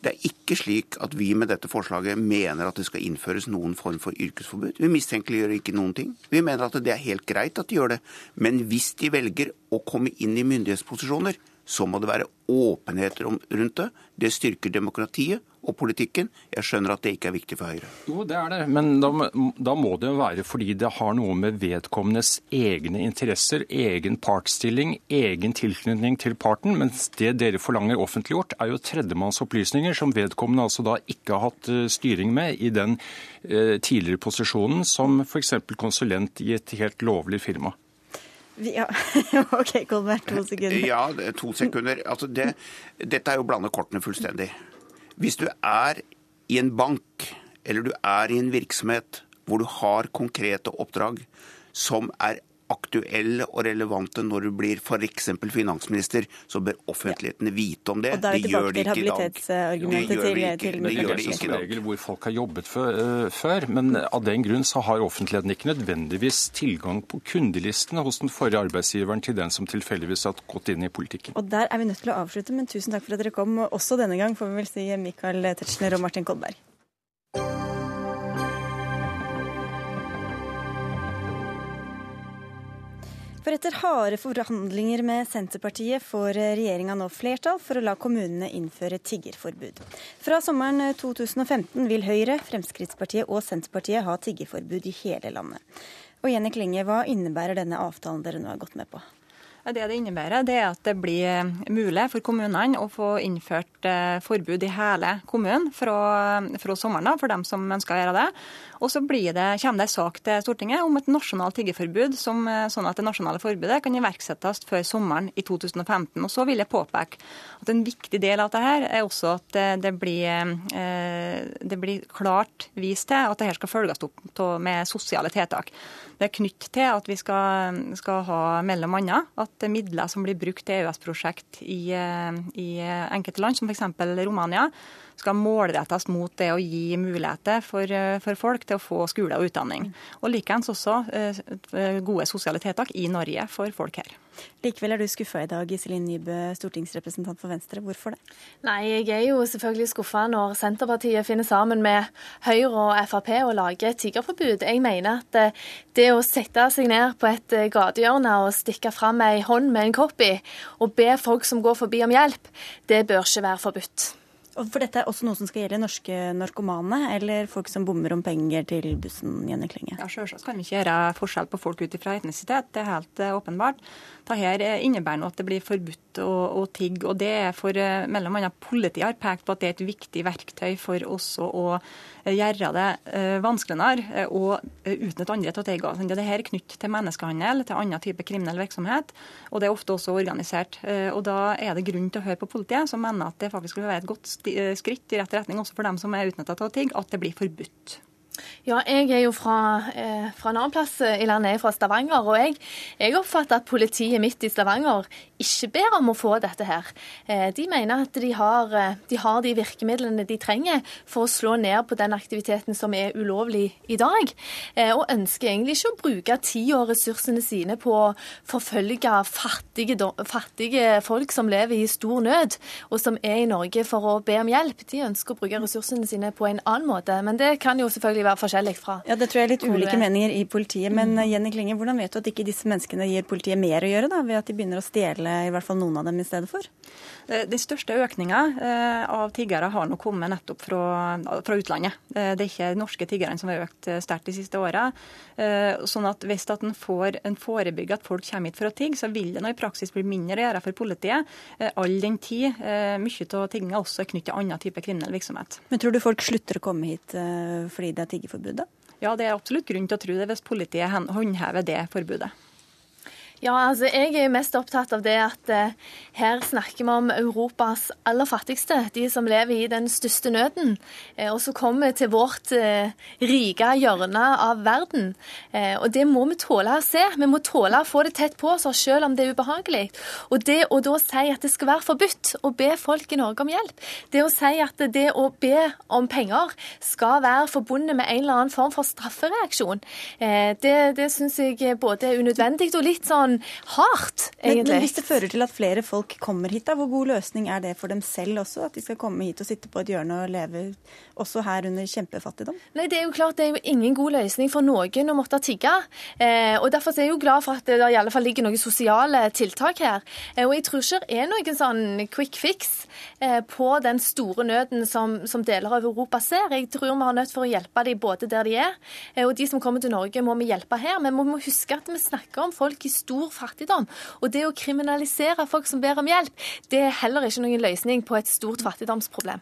det er ikke slik at vi med dette forslaget mener at det skal innføres noen form for yrkesforbud. Vi mistenkeliggjør ikke noen ting. Vi mener at det er helt greit at de gjør det. Men hvis de velger å komme inn i myndighetsposisjoner, så må det være åpenhet rundt det. Det styrker demokratiet og politikken. Jeg skjønner at det ikke er viktig for Høyre. Jo, det er det. Men da, da må det jo være fordi det har noe med vedkommendes egne interesser, egen partsstilling, egen tilknytning til parten. Mens det dere forlanger offentliggjort, er jo tredjemannsopplysninger som vedkommende altså da ikke har hatt eh, styring med i den eh, tidligere posisjonen som f.eks. konsulent i et helt lovlig firma. Ja, OK, Kolberg, to sekunder. Ja, to sekunder. Altså det, dette er jo å blande kortene fullstendig. Hvis du er i en bank eller du er i en virksomhet hvor du har konkrete oppdrag som er aktuelle og relevante når du blir f.eks. finansminister, så bør offentligheten vite om det. Og da er det tilbake De habilitetsargumentet til, til Det gjør det ikke som regel hvor folk har jobbet eh, før, men av den grunn så har offentligheten ikke nødvendigvis tilgang på kundelistene hos den forrige arbeidsgiveren til den som tilfeldigvis har gått inn i politikken. Og der er vi nødt til å avslutte, men tusen takk for at dere kom også denne gang, får vi vel si Michael Tetzschner og Martin Kolberg. For etter harde forhandlinger med Senterpartiet får regjeringa nå flertall for å la kommunene innføre tiggerforbud. Fra sommeren 2015 vil Høyre, Fremskrittspartiet og Senterpartiet ha tiggerforbud i hele landet. Og Jenny Klinge, hva innebærer denne avtalen dere nå har gått med på? Det det innebærer, det er at det blir mulig for kommunene å få innført eh, forbud i hele kommunen fra, fra sommeren for dem som ønsker å gjøre det. Og så det, kommer det en sak til Stortinget om et nasjonalt tiggeforbud, som, eh, sånn at det nasjonale forbudet kan iverksettes før sommeren i 2015. Og så vil jeg påpeke at en viktig del av dette er også at det blir, eh, det blir klart vist til at dette skal følges opp med sosiale tiltak. Det er knyttet til at vi skal, skal ha mellom annet at midler som blir brukt til EØS-prosjekt i, eh, i enkelte land, som f.eks. Romania, skal målrettes mot det å gi muligheter for, eh, for, folk til å få skole og utdanning. Og likeens også eh, gode sosiale tiltak i Norge for folk her. Likevel er du skuffa i dag, Iselin Nybø, stortingsrepresentant for Venstre. Hvorfor det? Nei, jeg er jo selvfølgelig skuffa når Senterpartiet finner sammen med Høyre og Frp og lager tiggerforbud. Jeg mener at eh, det å sette seg ned på et gatehjørne og stikke fram ei hånd med en kopp i, og be folk som går forbi om hjelp, det bør ikke være forbudt. For dette er også noe som skal gjelde norske narkomane, eller folk som bommer om penger til bussen, Jenny Klinge? Ja, Selvsagt kan vi ikke gjøre forskjell på folk ut ifra etnisitet, det er helt uh, åpenbart. Dette innebærer nå at det blir forbudt å, å tigge, og det er for uh, mellom annet politiet har pekt på at det er et viktig verktøy for også å gjøre det vanskeligere å utnytte andre til å tigge. Det er knyttet til menneskehandel, til annen type kriminell virksomhet, og det er ofte også organisert. Og Da er det grunn til å høre på politiet, som mener at det faktisk vil være et godt Eh, skritt i rett retning også for dem som er utnytta til å tigge, at det blir forbudt. Ja, jeg er jo fra, eh, fra en annen plass i landet, jeg er fra Stavanger. Og jeg, jeg, oppfatter at politiet midt i Stavanger ikke ber om å få dette her. Eh, de mener at de har, eh, de har, de virkemidlene de trenger for å slå ned på den aktiviteten som er ulovlig i dag. Eh, og ønsker egentlig ikke å bruke tid og ressursene sine på å forfølge fattige, fattige folk som lever i stor nød, og som er i Norge for å be om hjelp. De ønsker å bruke ressursene sine på en annen måte. Men det kan jo selvfølgelig selvfølgelig være forskjellig fra Ja, Det tror jeg er litt ulike meninger i politiet. Men mm. Jenny Klinge, hvordan vet du at ikke disse menneskene gir politiet mer å gjøre, da, ved at de begynner å stjele i hvert fall noen av dem i stedet for? Eh, den største økninga eh, av tiggere har nå kommet nettopp fra, fra, utlandet. Eh, det er ikke norske tiggerne som har økt sterkt de siste åra. Sånn at hvis at en, får, en forebygger at folk kommer hit for å tigge, så vil det nå i praksis bli mindre å gjøre for politiet. All den tid mye av tigginga også er knyttet til annen type kriminell virksomhet. Men tror du folk slutter å komme hit fordi det er tiggeforbud, da? Ja, det er absolutt grunn til å tro det hvis politiet håndhever det forbudet. Ja, altså jeg er mest opptatt av det at eh, her snakker vi om Europas aller fattigste. De som lever i den største nøden. Eh, og så kommer vi til vårt eh, rike hjørne av verden. Eh, og det må vi tåle å se. Vi må tåle å få det tett på oss selv om det er ubehagelig. Og det å da si at det skal være forbudt å be folk i Norge om hjelp, det å si at det å be om penger skal være forbundet med en eller annen form for straffereaksjon, eh, det, det syns jeg både er unødvendig og litt sånn sånn hardt, egentlig. Men, men, hvis det fører til at flere folk kommer hit, da, hvor god løsning er det for dem selv også? At de skal komme hit og sitte på et hjørne og leve også her under kjempefattigdom? Nei, det er jo klart det er jo ingen god løsning for noen å måtte tigge. Eh, og Derfor er jeg jo glad for at det i alle fall ligger noen sosiale tiltak her. Eh, og jeg tror ikke det er noen sånn quick fix eh, på den store nøden som, som, deler av Europa ser. Jeg tror vi har nødt for å hjelpe dem både der de er, eh, og de som kommer til Norge må vi hjelpe her. Men vi må huske at vi snakker om folk i stor stor fattigdom. Og det å kriminalisere folk som ber om hjelp, det er heller ikke noen løsning på et stort fattigdomsproblem.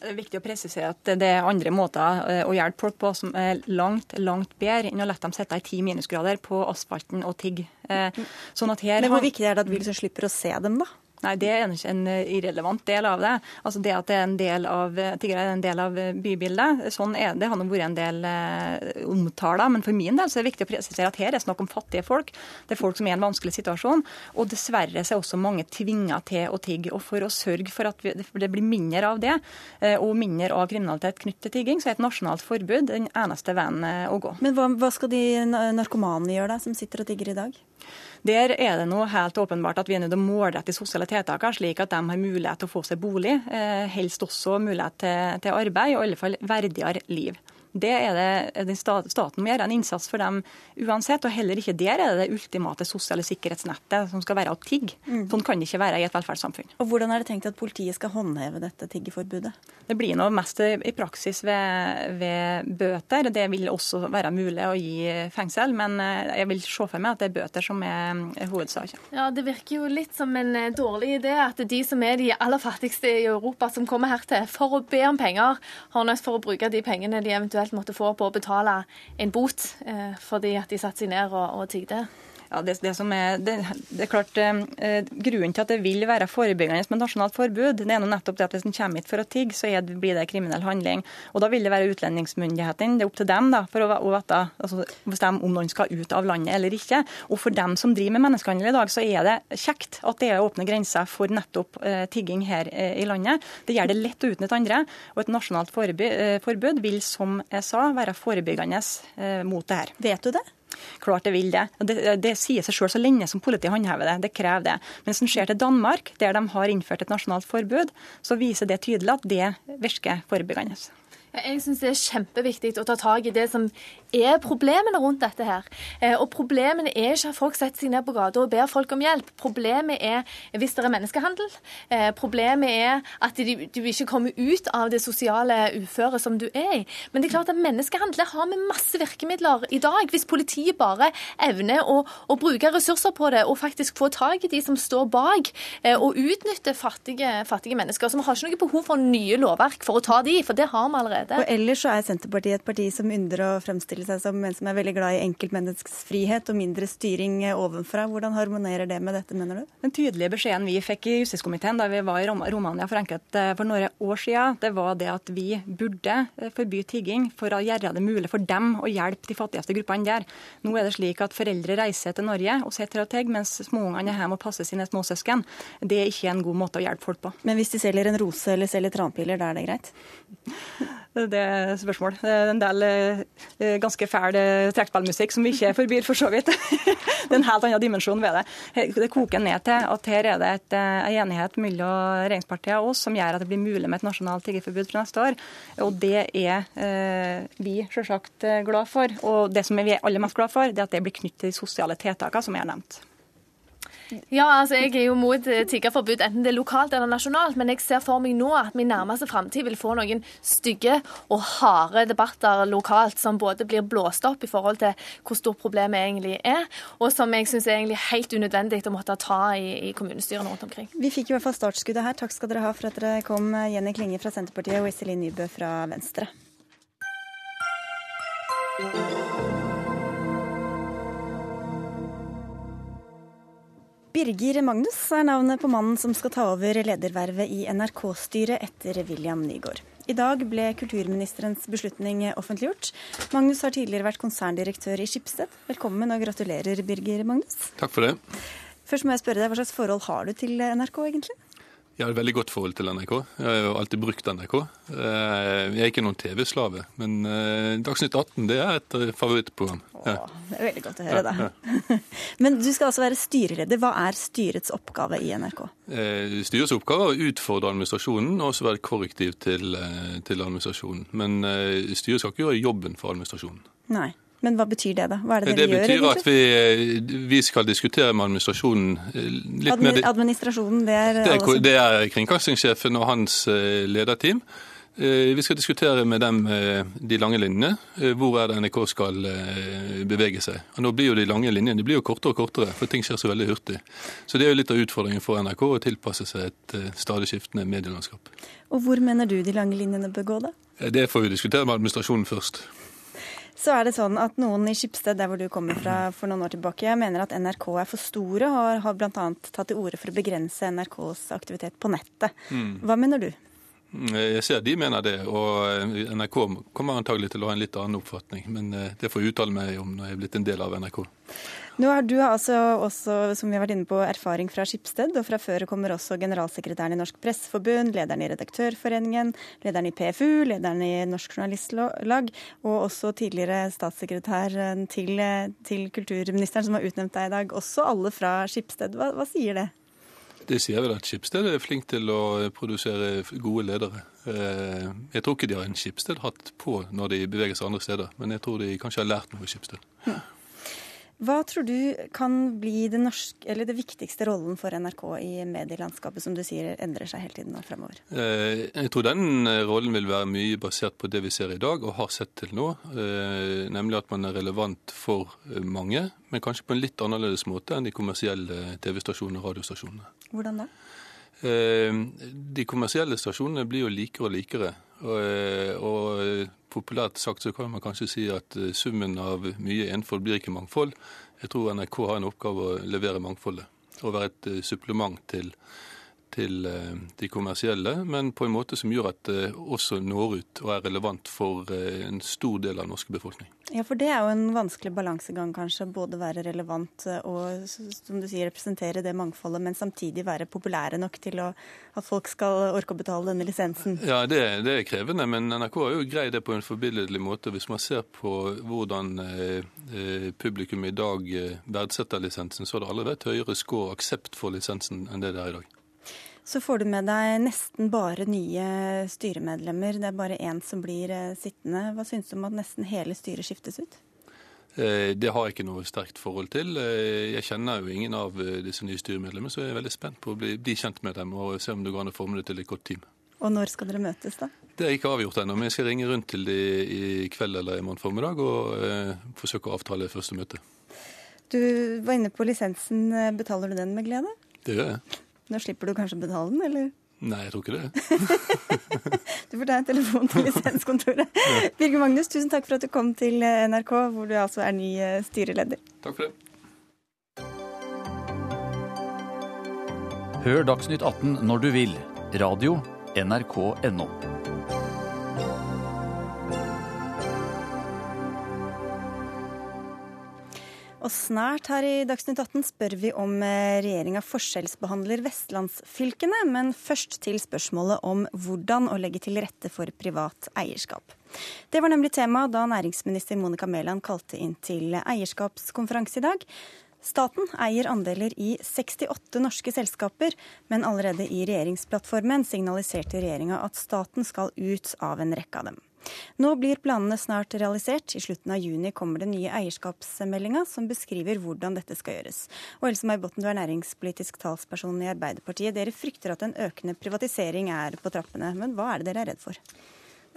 Det er viktig å presisere at det er andre måter eh, å hjelpe folk på som er langt langt bedre enn å la dem sitte i ti minusgrader på asfalten og tigge. Eh, sånn Men hvor viktig er det at vi liksom slipper å se dem, da? Nei, det er ikke en eh, irrelevant del av det. Altså Det at det er en del av, eh, tiggere er en del av eh, bybildet, sånn er det. Det har nå vært en del eh, omtaler. Men for min del så er det viktig å presisere at her er det snakk om fattige folk. Det er folk som er i en vanskelig situasjon. Og dessverre så er også mange tvinga til å tigge. Og for å sørge for at det blir mindre av det, og mindre av kriminalitet knyttet til tigging, så er et nasjonalt forbud den eneste veien å gå. Men hva, hva skal de narkomane gjøre, da, som sitter og tigger i dag? Der er det nå helt åpenbart at vi er nødt til å målrette de sosiale tiltakene, slik at de har mulighet til å få seg bolig, eh, helst også mulighet til, til arbeid, og i alle fall verdigere liv. Det er det, Staten må gjøre en innsats for dem uansett. Og heller ikke der er det det ultimate sosiale sikkerhetsnettet som skal være å tigge. Mm. Sånn kan det ikke være i et velferdssamfunn. Og Hvordan er det tenkt at politiet skal håndheve dette tiggeforbudet? Det blir nå mest i praksis ved, ved bøter. Det vil også være mulig å gi fengsel, men eh, jeg vil se for meg at det er bøter som er hovedsaken. Ja, Det virker jo litt som en eh, dårlig idé at de som er de aller fattigste i Europa, som kommer her til for å be om penger, har nødt for å bruke de pengene de eventuelt eventuelt måtte få på å betale en bot eh, fordi at de satte seg ned og, og tigde? Ja, det, det, er, det, det, er klart, eh, Grunnen til at det vil være forebyggende med nasjonalt forbud, det er nettopp det at hvis en kommer hit for å tigge, så det, blir det kriminell handling. Og Da vil det være utlendingsmyndighetene. Det er opp til dem da, for å, å vite, altså, bestemme om noen skal ut av landet eller ikke. Og For dem som driver med menneskehandel i dag, så er det kjekt at det er åpne grenser for nettopp eh, tigging her eh, i landet. Det gjør det lett å utnytte andre. Og et nasjonalt eh, forbud vil, som jeg sa, være forebyggende eh, mot det her. Vet du det? Klart det vil det. Det, det sier seg sjøl så lenge som politiet håndhever det. Det krever det. Men hvis en ser til Danmark, der de har innført et nasjonalt forbud, så viser det tydelig at det virker forebyggende. Jeg syns det er kjempeviktig å ta tak i det som er problemene rundt dette her. Eh, og problemene er ikke at folk setter seg ned på gata og ber folk om hjelp. Problemet er hvis det er menneskehandel. Eh, problemet er at du ikke kommer ut av det sosiale uføret som du er i. Men det er klart at menneskehandel har vi masse virkemidler i dag. Hvis politiet bare evner å, å bruke ressurser på det og faktisk få tak i de som står bak, eh, og utnytte fattige, fattige mennesker. Så vi har ikke noe behov for nye lovverk for å ta de, for det har vi allerede allerede. Og ellers så er Senterpartiet et parti som ynder å fremstille seg som en som er veldig glad i enkeltmenneskets frihet og mindre styring ovenfra. Hvordan harmonerer det med dette, mener du? Den tydelige beskjeden vi fikk i justiskomiteen da vi var i Romania for, enkelt, eh, for noen år siden, det var det at vi burde eh, forby tigging for å gjøre det mulig for dem å hjelpe de fattigste gruppene der. Nå er det slik at foreldre reiser til Norge og sitter og tigger, mens småungene er hjemme og passer sine småsøsken. Det er ikke en god måte å hjelpe folk på. Men hvis de selger en rose eller selger tranpiller, da er det greit? Det er spørsmål. Det er en del eh, ganske fæl eh, trekkspillmusikk som vi ikke forbyr, for så vidt. Det er en helt annen dimensjon ved det. Det koker ned til at her er det et, eh, en enighet mellom regjeringspartiene og oss som gjør at det blir mulig med et nasjonalt tiggerforbud fra neste år. Og det er vi selvsagt glad for. Og det som vi er aller mest glad for, det er at det blir knyttet til de sosiale tiltakene som jeg har nevnt. Ja, altså jeg er jo mot eh, tiggerforbud, enten det er lokalt eller nasjonalt. Men jeg ser for meg nå at vi i nærmeste framtid vil få noen stygge og harde debatter lokalt som både blir blåst opp i forhold til hvor stort problemet egentlig er, og som jeg syns er egentlig helt unødvendig å måtte ta i, i kommunestyrene rundt omkring. Vi fikk i hvert fall startskuddet her. Takk skal dere ha for at dere kom, Jenny Klinge fra Senterpartiet og Iselin Nybø fra Venstre. Birger Magnus er navnet på mannen som skal ta over ledervervet i NRK-styret etter William Nygaard. I dag ble kulturministerens beslutning offentliggjort. Magnus har tidligere vært konserndirektør i Skipsted. Velkommen og gratulerer, Birger Magnus. Takk for det. Først må jeg spørre deg, Hva slags forhold har du til NRK, egentlig? Jeg har et veldig godt forhold til NRK. Jeg har jo alltid brukt NRK. Eh, jeg er ikke noen TV-slave, men eh, Dagsnytt 18 det er et eh, favorittprogram. Ja. det er veldig godt å høre, da. Ja, men du skal altså være styreleder. Hva er styrets oppgave i NRK? Styrets oppgave er å utfordre administrasjonen og også være korrektiv til, til administrasjonen. Men styret skal ikke gjøre jobben for administrasjonen. Nei. Men hva betyr det, da? Hva er det dere gjør? Det betyr at vi, vi, skal diskutere med administrasjonen eh, litt Admi mer Administrasjonen, det er Det er, det er kringkastingssjefen og hans eh, lederteam. Eh, vi skal diskutere med dem de lange linjene. Hvor er det NRK skal bevege seg. Og nå blir jo De lange linjene de blir jo kortere og kortere, for ting skjer så veldig hurtig. Så Det er jo litt av utfordringen for NRK å tilpasse seg et stadig skiftende medielandskap. Og Hvor mener du de lange linjene bør gå, da? Det får vi diskutere med administrasjonen først. Så er det sånn at noen i Skipsted, der hvor du kommer fra for noen år tilbake, mener at NRK er for store, og har bl.a. tatt til orde for å begrense NRKs aktivitet på nettet. Mm. Hva mener du? Mm, jeg ser de mener det, og eh, NRK kommer antagelig til å ha en litt annen oppfatning. Men eh, det får jeg uttale meg om når jeg er blitt en del av NRK. Nå har Du altså også, som vi har vært inne på, erfaring fra Skipsted, og fra før kommer også generalsekretæren i Norsk Presseforbund, lederen i Redaktørforeningen, lederen i PFU, lederen i Norsk Journalistlag, og også tidligere statssekretæren til, til kulturministeren som har utnevnt deg i dag. Også alle fra Skipsted. Hva, hva sier det? Det sier vel at Skipsted er flink til å produsere gode ledere. Eh, jeg tror ikke de har en Skipsted-hatt på når de beveger seg andre steder, men jeg tror de kanskje har lært noe i Skipsted. Hva tror du kan bli det, norske, eller det viktigste rollen for NRK i medielandskapet, som du sier endrer seg hele tiden nå fremover? Eh, jeg tror den eh, rollen vil være mye basert på det vi ser i dag og har sett til nå. Eh, nemlig at man er relevant for mange, men kanskje på en litt annerledes måte enn de kommersielle TV-stasjonene og radiostasjonene. Hvordan da? De kommersielle stasjonene blir jo likere og likere. Og, og populært sagt så kan man kanskje si at eh, summen av mye enfold blir ikke mangfold. Jeg tror NRK har en oppgave å levere mangfoldet og være et eh, supplement til til eh, de kommersielle, men på en måte som gjør at det også når ut og er relevant for eh, en stor del av den norske befolkning. Ja, for det er jo en vanskelig balansegang, kanskje. Både være relevant eh, og som du sier, representere det mangfoldet, men samtidig være populære nok til å, at folk skal orke å betale denne lisensen. Ja, det, det er krevende, men NRK har jo greid det på en forbilledlig måte. Hvis man ser på hvordan eh, publikum i dag verdsetter lisensen, så har det aldri vært høyere score aksept for lisensen enn det det er i dag. Så får du med deg nesten bare nye styremedlemmer. Det er bare én som blir eh, sittende. Hva syns du om at nesten hele styret skiftes ut? Eh, det har jeg ikke noe sterkt forhold til. Eh, jeg kjenner jo ingen av disse nye styremedlemmene, så jeg er veldig spent på å bli, bli kjent med dem og se om det går an å forme det til et godt team. Og når skal dere møtes, da? Det er ikke avgjort ennå, men jeg skal ringe rundt til de i kveld eller i morgen formiddag og eh, forsøke å avtale første møte. Du var inne på lisensen. Betaler du den med glede? Det gjør jeg. Nå slipper du kanskje å betale den, eller? Nei, jeg tror ikke det. du får ta en telefon til lisenskontoret. Birger Magnus, tusen takk for at du kom til eh, NRK, hvor du altså er ny eh, styreleder. Takk for det. Hør Dagsnytt 18 når du vil. Radio NRK.no. Og snart her i Dagsnytt 18 spør vi om eh, regjeringa forskjellsbehandler vestlandsfylkene, men først til spørsmålet om hvordan å legge til rette for privat eierskap. Det var nemlig tema da næringsminister Monica Mæland kalte inn til eierskapskonferanse i dag. Staten eier andeler i 68 norske selskaper, men allerede i regjeringsplattformen signaliserte regjeringa at staten skal ut av en rekke av dem. Nå blir planene snart realisert. I slutten av juni kommer den nye eierskapsmeldinga som beskriver hvordan dette skal gjøres. Og Else May Botten, du er næringspolitisk talsperson i Arbeiderpartiet. Dere frykter at en økende privatisering er på trappene, men hva er det dere er redd for?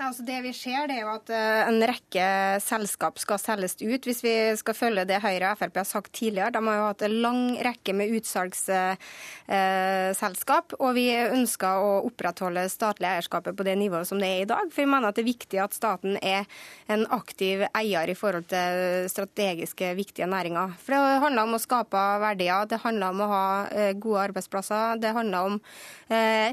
Altså det vi ser, det er jo at eh, en rekke selskap skal selges ut. Hvis vi skal følge det Høyre og Frp har sagt tidligere. De har jo hatt en lang rekke med utsalgsselskap. Og vi ønsker å opprettholde statlig eierskapet på det nivået som det er i dag. For vi mener at det er viktig at staten er en aktiv eier i forhold til strategiske, viktige næringer. For det handler om å skape verdier, det handler om å ha eh, gode arbeidsplasser. Det handler om eh,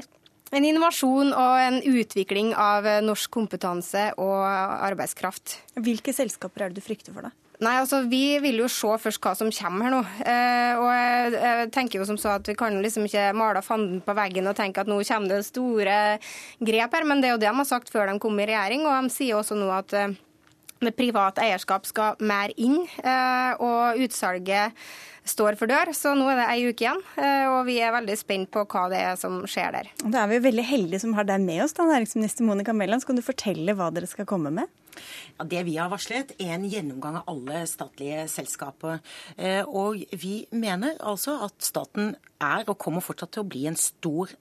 en innovasjon og en utvikling av norsk kompetanse og arbeidskraft. Hvilke selskaper er det du frykter for, da? Nei, altså Vi vil jo se først hva som kommer her nå. Eh, og jeg, jeg, tenker jo som så at Vi kan liksom ikke male fanden på veggen og tenke at nå kommer det store grep her. Men det er jo det de har sagt før de kom i regjering. Og de sier også nå at eh, det private eierskap skal mer inn. Eh, og utsalget står for dør. Så nå er det ei uke igjen, eh, og vi er veldig spent på hva det er som skjer der. Da er vi veldig heldige som har deg med oss, da, næringsminister Monica Mæland. Skal du fortelle hva dere skal komme med? Ja, det vi har varslet, er en gjennomgang av alle statlige selskaper. Eh, og vi mener altså at staten er og kommer fortsatt til å bli en stor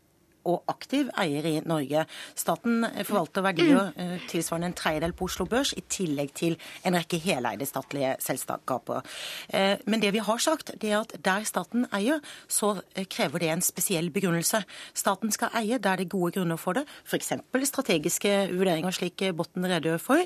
og aktiv eier i Norge. Staten forvalter verdier eh, tilsvarende en tredjedel på Oslo Børs, i tillegg til en rekke heleide statlige selskaper. Eh, men det vi har sagt, det er at der staten eier, så eh, krever det en spesiell begrunnelse. Staten skal eie der det er gode grunner for det, f.eks. strategiske vurderinger, slik Botten redegjør for.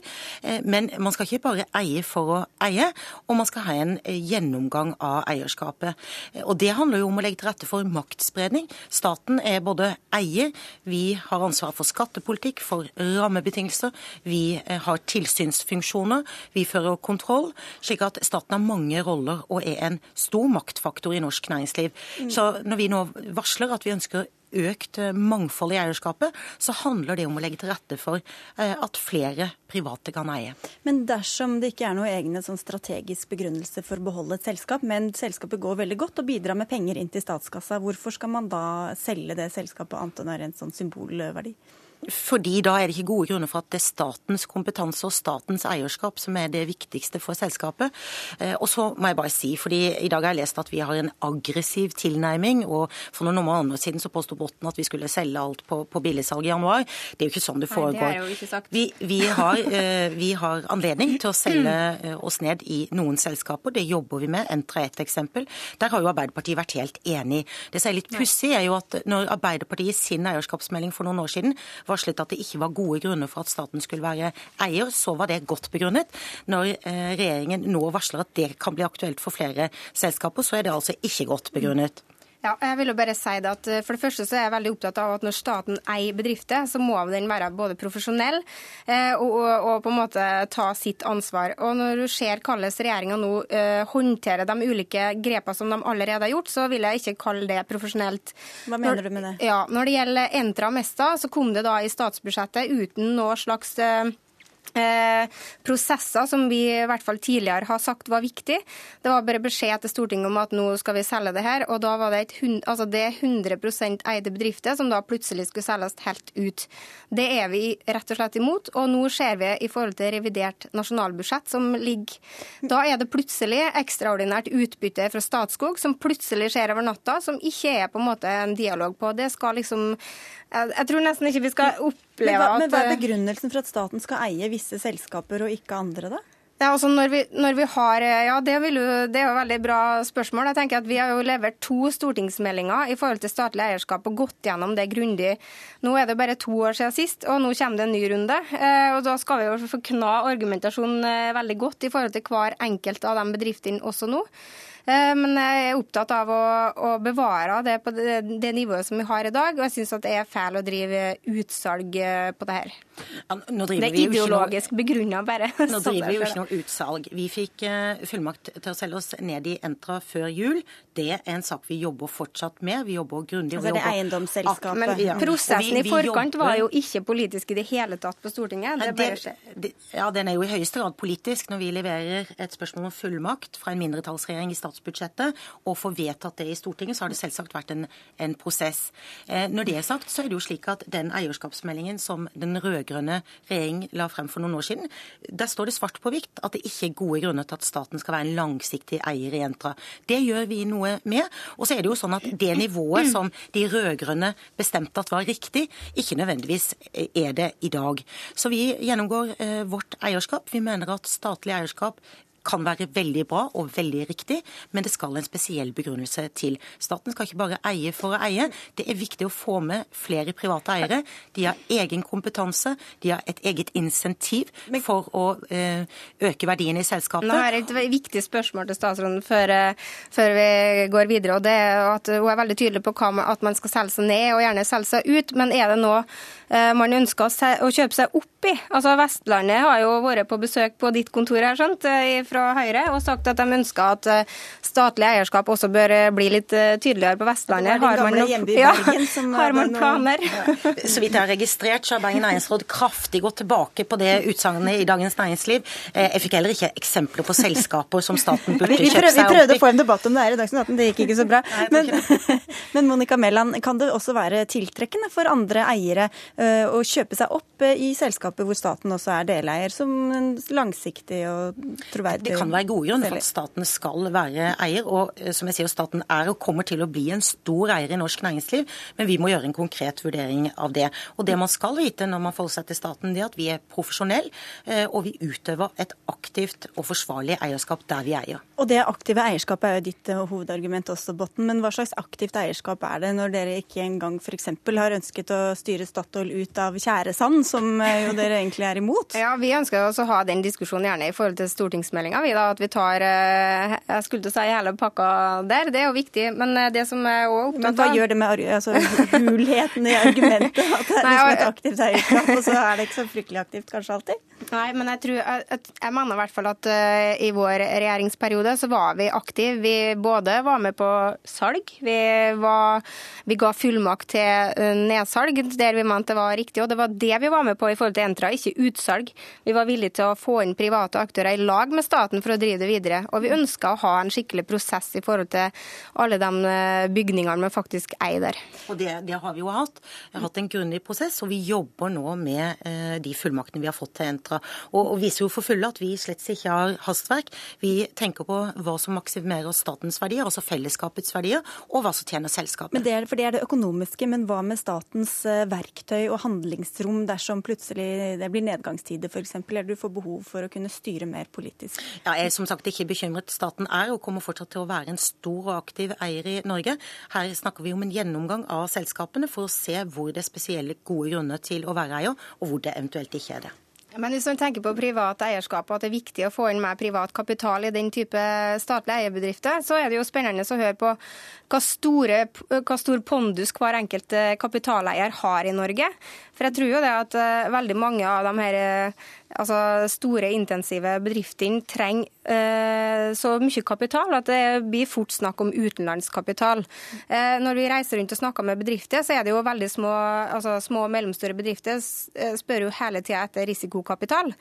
Men man skal ikke bare eie for å eie, og man skal ha en gjennomgang av eierskapet. Og Det handler jo om å legge til rette for maktspredning. Staten er både eier. Vi har ansvar for skattepolitikk, for rammebetingelser. Vi eh, har tilsynsfunksjoner. Vi fører kontroll. Slik at staten har mange roller og er en stor maktfaktor i norsk næringsliv. Så når vi nå varsler at vi ønsker økt mangfold i eierskapet, så handler det om å legge til rette for at flere private kan eie. Men dersom det ikke er noe egne sånn strategisk begrunnelse for å beholde et selskap, men selskapet går veldig godt og bidrar med penger inn til statskassa, hvorfor skal man da selge det selskapet annet enn en sånn symbolverdi? Fordi da er det ikke gode grunner for at det er statens kompetanse og statens eierskap som er det viktigste for selskapet. Eh, og så må jeg bare si, fordi i dag har jeg lest at vi har en aggressiv tilnærming, og for noen måneder siden så påsto Botten at vi skulle selge alt på, på billigsalg i januar. Det er jo ikke sånn det foregår. Nei, det er jo ikke sagt. Vi, vi, har, eh, vi har anledning til å selge eh, oss ned i noen selskaper. Det jobber vi med. Entra er et eksempel. Der har jo Arbeiderpartiet vært helt enig. Det som er litt pussig, er jo at når Arbeiderpartiet i sin eierskapsmelding for noen år siden var varslet at det ikke var gode grunner for at staten skulle være eier, så var det godt begrunnet. Når eh, regjeringen nå varsler at det kan bli aktuelt for flere selskaper, så er det altså ikke godt begrunnet. Ja, jeg vil jo bare si det at eh, For det første så er jeg veldig opptatt av at når staten eier bedrifter, så må den være både profesjonell eh, og, og, og, på en måte ta sitt ansvar. Og Når du ser hvordan regjeringa nå eh, håndterer de ulike grepene som de allerede har gjort, så vil jeg ikke kalle det profesjonelt. Hva mener når, du med det? Ja, Når det gjelder Entra Mesta, så kom det da i statsbudsjettet uten noe slags Eh, prosesser som vi i hvert fall tidligere har sagt var viktig. Det var bare beskjed til Stortinget om at nå skal vi selge det her. Og da var det, et, altså det 100% eide bedrifter som da plutselig skulle selges helt ut. Det er vi rett og slett imot. Og nå ser vi i forhold til revidert nasjonalbudsjett som ligger Da er det plutselig ekstraordinært utbytte fra Statskog som plutselig skjer over natta, som ikke er på en måte en dialog på. Det skal liksom jeg tror nesten ikke vi skal oppleve at Men hva er begrunnelsen for at staten skal eie visse selskaper og ikke andre, da? Ja, altså når vi, når vi har, ja det, jo, det, er jo et veldig bra spørsmål. Jeg tenker at Vi har jo levert to stortingsmeldinger i forhold til statlig eierskap og gått gjennom det grundig. Nå er det bare to år siden sist, og nå kommer det en ny runde. Eh, og Da skal vi jo få kna argumentasjonen eh, veldig godt i forhold til hver enkelt av de bedriftene også nå. Eh, men jeg er opptatt av å, å bevare det på det, det, nivået som vi har i dag. Og jeg syns det er feil å drive utsalg eh, på det her. Ja, det er ideologisk begrunna, bare. Nå driver vi jo ikke noe utsalg. Vi fikk uh, fullmakt til å selge oss ned i Entra før jul. Det er en sak vi jobber fortsatt med. Vi jobber grundig. Altså det er eiendomsselskapet. Men ja. prosessen vi, vi, i forkant jobber... var jo ikke politisk i det hele tatt på Stortinget. Det det, det, ja, den er jo i høyeste grad politisk når vi leverer et spørsmål om fullmakt fra en mindretallsregjering i statsbudsjettet statsbudsjettet og få vedtatt det i Stortinget, så har det selvsagt vært en, en prosess. Eh, når det er sagt, så er det jo slik at den eierskapsmeldingen som den rød-grønne regjering la frem for noen år siden, der står det svart på hvitt at det ikke er gode grunner til at staten skal være en langsiktig eier i Entra. Det gjør vi noe med. Og så er det jo sånn at det nivået som de rød-grønne bestemte at var riktig, ikke nødvendigvis er det i dag. Så vi gjennomgår eh, vårt eierskap. Vi mener at statlig eierskap kan være veldig bra og veldig riktig, men det skal en spesiell begrunnelse til. Staten skal ikke bare eie for å eie. Det er viktig å få med flere private eiere. De har egen kompetanse, de har et eget insentiv for å eh, øke verdiene i selskapet. Nå har jeg et viktig spørsmål til statsråden før, eh, før, vi går videre. og det er at Hun er veldig tydelig på at man skal selge seg ned og gjerne selge seg ut. Men er det nå eh, man ønsker å kjøpe seg opp i? Altså Vestlandet har jo vært på besøk på ditt kontor her, skjønt, fra Høyre og sagt at de ønsker at eh, statlig eierskap også bør eh, bli litt eh, tydeligere på Vestlandet. Har man, ja, har man planer? Ja. Så vidt jeg har registrert, så har Bergen Næringsråd kraftig gått tilbake på det utsagnet i Dagens Næringsliv. Jeg fikk heller ikke eksempler på selskaper som staten burde kjøpt seg opp i. Vi prøvde å få en debatt om det her i Dagsnytt 18, det gikk ikke så bra. Men, men Monica Mæland, kan det også være tiltrekkende for andre eiere å kjøpe seg opp i selskaper hvor staten også er deleier, som langsiktig og troverdig? Det kan være gode grunner for at staten skal være eier. Og eh, som jeg sier, staten er og kommer til å bli en stor eier i norsk næringsliv, men vi må gjøre en konkret vurdering av det. Og det man skal vite når man forholder seg til staten, det er at vi er profesjonelle, eh, og vi utøver et aktivt og forsvarlig eierskap der vi eier. Og det aktive eierskapet er jo ditt eh, hovedargument også, Botten. Men hva slags aktivt eierskap er det når dere ikke engang f.eks. har ønsket å styre Statoil ut av tjæresand, som jo dere egentlig er imot? Ja, vi ønsker også å ha den diskusjonen gjerne i forhold til stortingsmeldinga vi da, at vi tar eh, jeg skulle til å si hele pakka der. Det er jo viktig. Men eh, det som er også opptatt av Men hva gjør det med altså, hulheten i argumentet? At det er liksom et aktivt eierskap, og så er det ikke så fryktelig aktivt kanskje alltid? Nei, men jeg, tror, jeg, jeg mener i hvert fall at uh, i vår regjeringsperiode så var vi aktive. Vi både var med på salg, vi, var, vi ga fullmakt til nedsalg der vi mente det var riktig. Og det var det vi var med på i forhold til Entra, ikke utsalg. Vi var villige til å få inn private aktører i lag med staten for å drive det videre. Og vi ønsker å ha en skikkelig prosess i forhold til alle de uh, bygningene vi faktisk eier der. Og det, det, har vi jo hatt. Vi har hatt en grundig prosess, og vi jobber nå med de fullmaktene vi har fått til Entra. Og, og viser jo for fulle at vi slett ikke har hastverk. Vi tenker på hva som maksimerer statens verdier, altså fellesskapets verdier, og hva som tjener selskapet. Men det er, for det er det økonomiske, men hva med statens eh, verktøy og handlingsrom dersom plutselig det blir nedgangstider f.eks., eller du får behov for å kunne styre mer politisk? Ja, jeg er som sagt ikke bekymret. Staten er og kommer fortsatt til å være en stor og aktiv eier i Norge. Her snakker vi om en gjennomgang av selskapene for å se hvor det er spesielle gode grunner til å være eier, og hvor det eventuelt ikke er det. Men hvis man tenker på privat eierskap og at det er viktig å få inn mer privat kapital i den type statlige eierbedrifter, så er det jo spennende å høre på hva, store, hva stor pondus hver enkelt kapitaleier har i Norge. For jeg tror jo det at uh, veldig mange av de her uh, altså store, intensive bedriftene trenger uh, så mye kapital at det blir fort snakk om utenlandskapital. når vi reiser rundt og snakker med bedrifter, så er det jo veldig små altså små og mellomstore bedrifter spør jo hele tida etter risikokapital.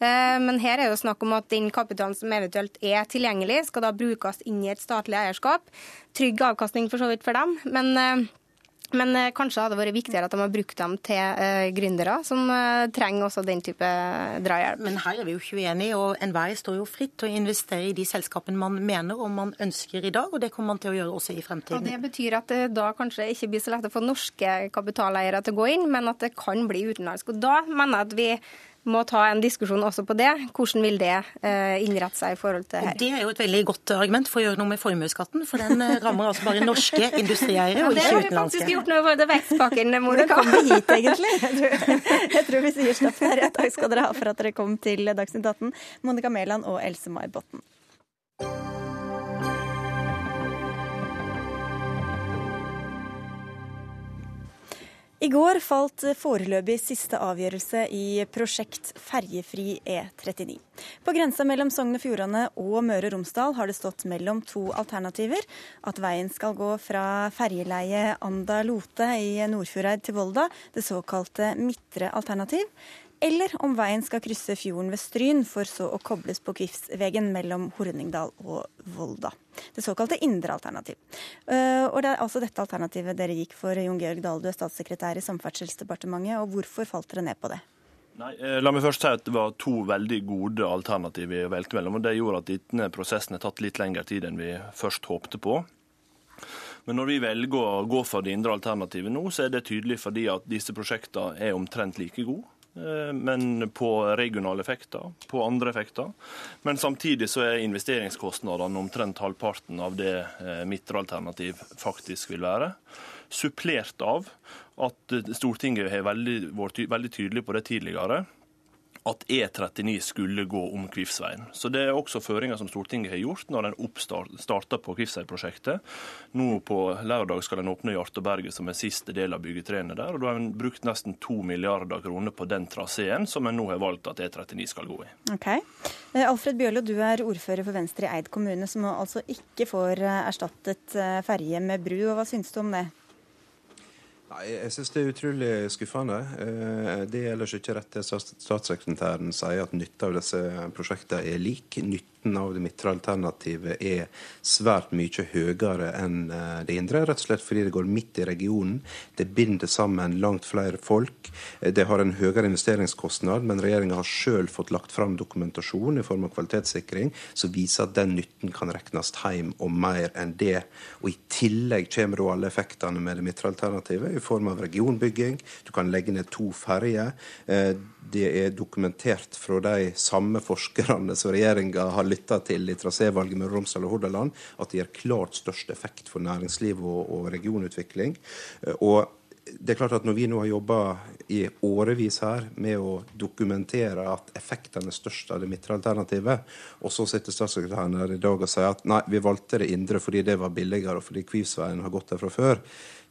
men her er jo snakk om at den kapitalen som eventuelt er tilgjengelig, skal da brukes inn i et statlig eierskap. Trygg avkastning for så vidt for dem. men men eh, kanskje hadde det vært viktigere at de har brukt dem til eh, gründere, som eh, trenger også den type drahjelp. Men her er vi jo ikke uenige, og enhver står jo fritt til å investere i de selskapene man mener og man ønsker i dag, og det kommer man til å gjøre også i fremtiden. Og Det betyr at det da kanskje ikke blir så lett å få norske kapitaleiere til å gå inn, men at det kan bli utenlandsk. Og da mener jeg at vi må ta en diskusjon også på det. Hvordan vil det eh, innrette seg i forhold til her? Og det er jo et veldig godt argument for å gjøre noe med formuesskatten, for den eh, rammer altså bare norske industrieiere og ikke utenlandske. Det har vi faktisk gjort noe for vekstpakken, Monica. Kom vi hit, egentlig? Jeg tror, jeg tror vi sier stopp der. Takk skal dere ha for at dere kom til Dagsnytt 18, Monica Mæland og Else-May Botten. I går falt foreløpig siste avgjørelse i prosjekt Ferjefri E39. På grensa mellom Sogn og Fjordane og Møre og Romsdal har det stått mellom to alternativer. At veien skal gå fra ferjeleiet Anda-Lote i Nordfjordeid til Volda, det såkalte midtre alternativ eller om veien skal krysse fjorden ved Stryn, for så å kobles på Kvifsvegen mellom Horningdal og Volda. Det såkalte indre alternativ. Eh, og Det er altså dette alternativet dere gikk for, Jon Georg Dahl, du er statssekretær i Samferdselsdepartementet. og Hvorfor falt dere ned på det? Nei, eh, La meg først si at det var to veldig gode alternativ vi valgte mellom. og Det gjorde at denne prosessen har tatt litt lengre tid enn vi først håpte på. Men når vi velger å gå for det indre alternativet nå, så er det tydelig fordi at disse prosjektene er omtrent like gode. Eh, men på regionale effekter, på andre effekter. Men samtidig så er investeringskostnadene omtrent halvparten av det eh, midtre alternativ faktisk vil være. Supplert av at Stortinget har vært veldig tydelig på det tidligere at E39 skulle gå om Kvivsveien. Så Det er også føringer som Stortinget har gjort når en starta på Kvivsveiprosjektet. Nå på lørdag skal en åpne Hjartåberget som er siste del av byggetrærne der. og Da har en brukt nesten to milliarder kroner på den traseen som en nå har valgt at E39 skal gå i. Ok. Eh, Alfred Bjørlo, du er ordfører for Venstre i Eid kommune, som altså ikke får eh, erstattet eh, ferje med bru. og Hva syns du om det? Nei, Jeg synes det er utrolig skuffende. Eh, det er ellers ikke rett det statssekretæren sier, at nytta av disse prosjektene er lik. Nytt nytten av det midtre alternativet er svært mye høyere enn eh, det indre, rett og slett fordi det går midt i regionen. Det binder sammen langt flere folk. Eh, det har en høyere investeringskostnad, men regjeringa har sjøl fått lagt fram dokumentasjon i form av kvalitetssikring som viser at den nytten kan regnes hjem og mer enn det. Og I tillegg kommer alle effektene med det midtre alternativet i form av regionbygging. Du kan legge ned to ferjer. Det er dokumentert fra de samme forskerne som regjeringa har lytta til i trasévalget med Romsdal og Hordaland, at det gir klart størst effekt for næringsliv og, og regionutvikling. Og det er klart at Når vi nå har jobba i årevis her med å dokumentere at effektene er størst av det midtre alternativet, og så sitter statssekretæren her i dag og sier at nei, vi valgte det indre fordi det var billigere og fordi Kvivsveien har gått der fra før,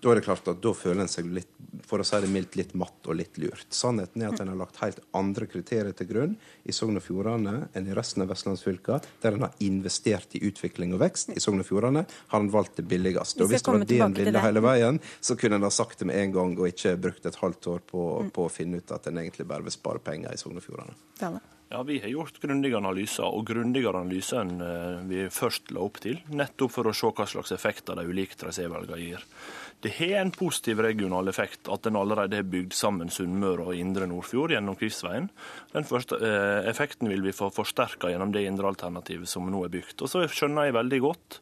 Da er det klart at da føler en seg litt, for å si det mildt, litt matt og litt lurt. Sannheten er at en har lagt helt andre kriterier til grunn i Sogn og Fjordane enn i resten av vestlandsfylka, der en har investert i utvikling og vekst. I Sogn og Fjordane har en valgt det billigste. Og hvis det var det en ville hele veien, så kunne en ha sagt det med en gang og ikke brukt et halvt år på, på å finne ut at en egentlig bare vil spare penger i Sogn og Fjordane. Ja, Vi har gjort grundige analyser, og grundigere analyser enn eh, vi først la opp til. Nettopp for å se hva slags effekter de ulike trasévalgene gir. Det har en positiv regional effekt at en allerede har bygd sammen Sunnmøre og Indre Nordfjord gjennom Kvivsveien. Den første, eh, effekten vil vi få forsterka gjennom det indre alternativet som nå er bygd. Og så skjønner jeg veldig godt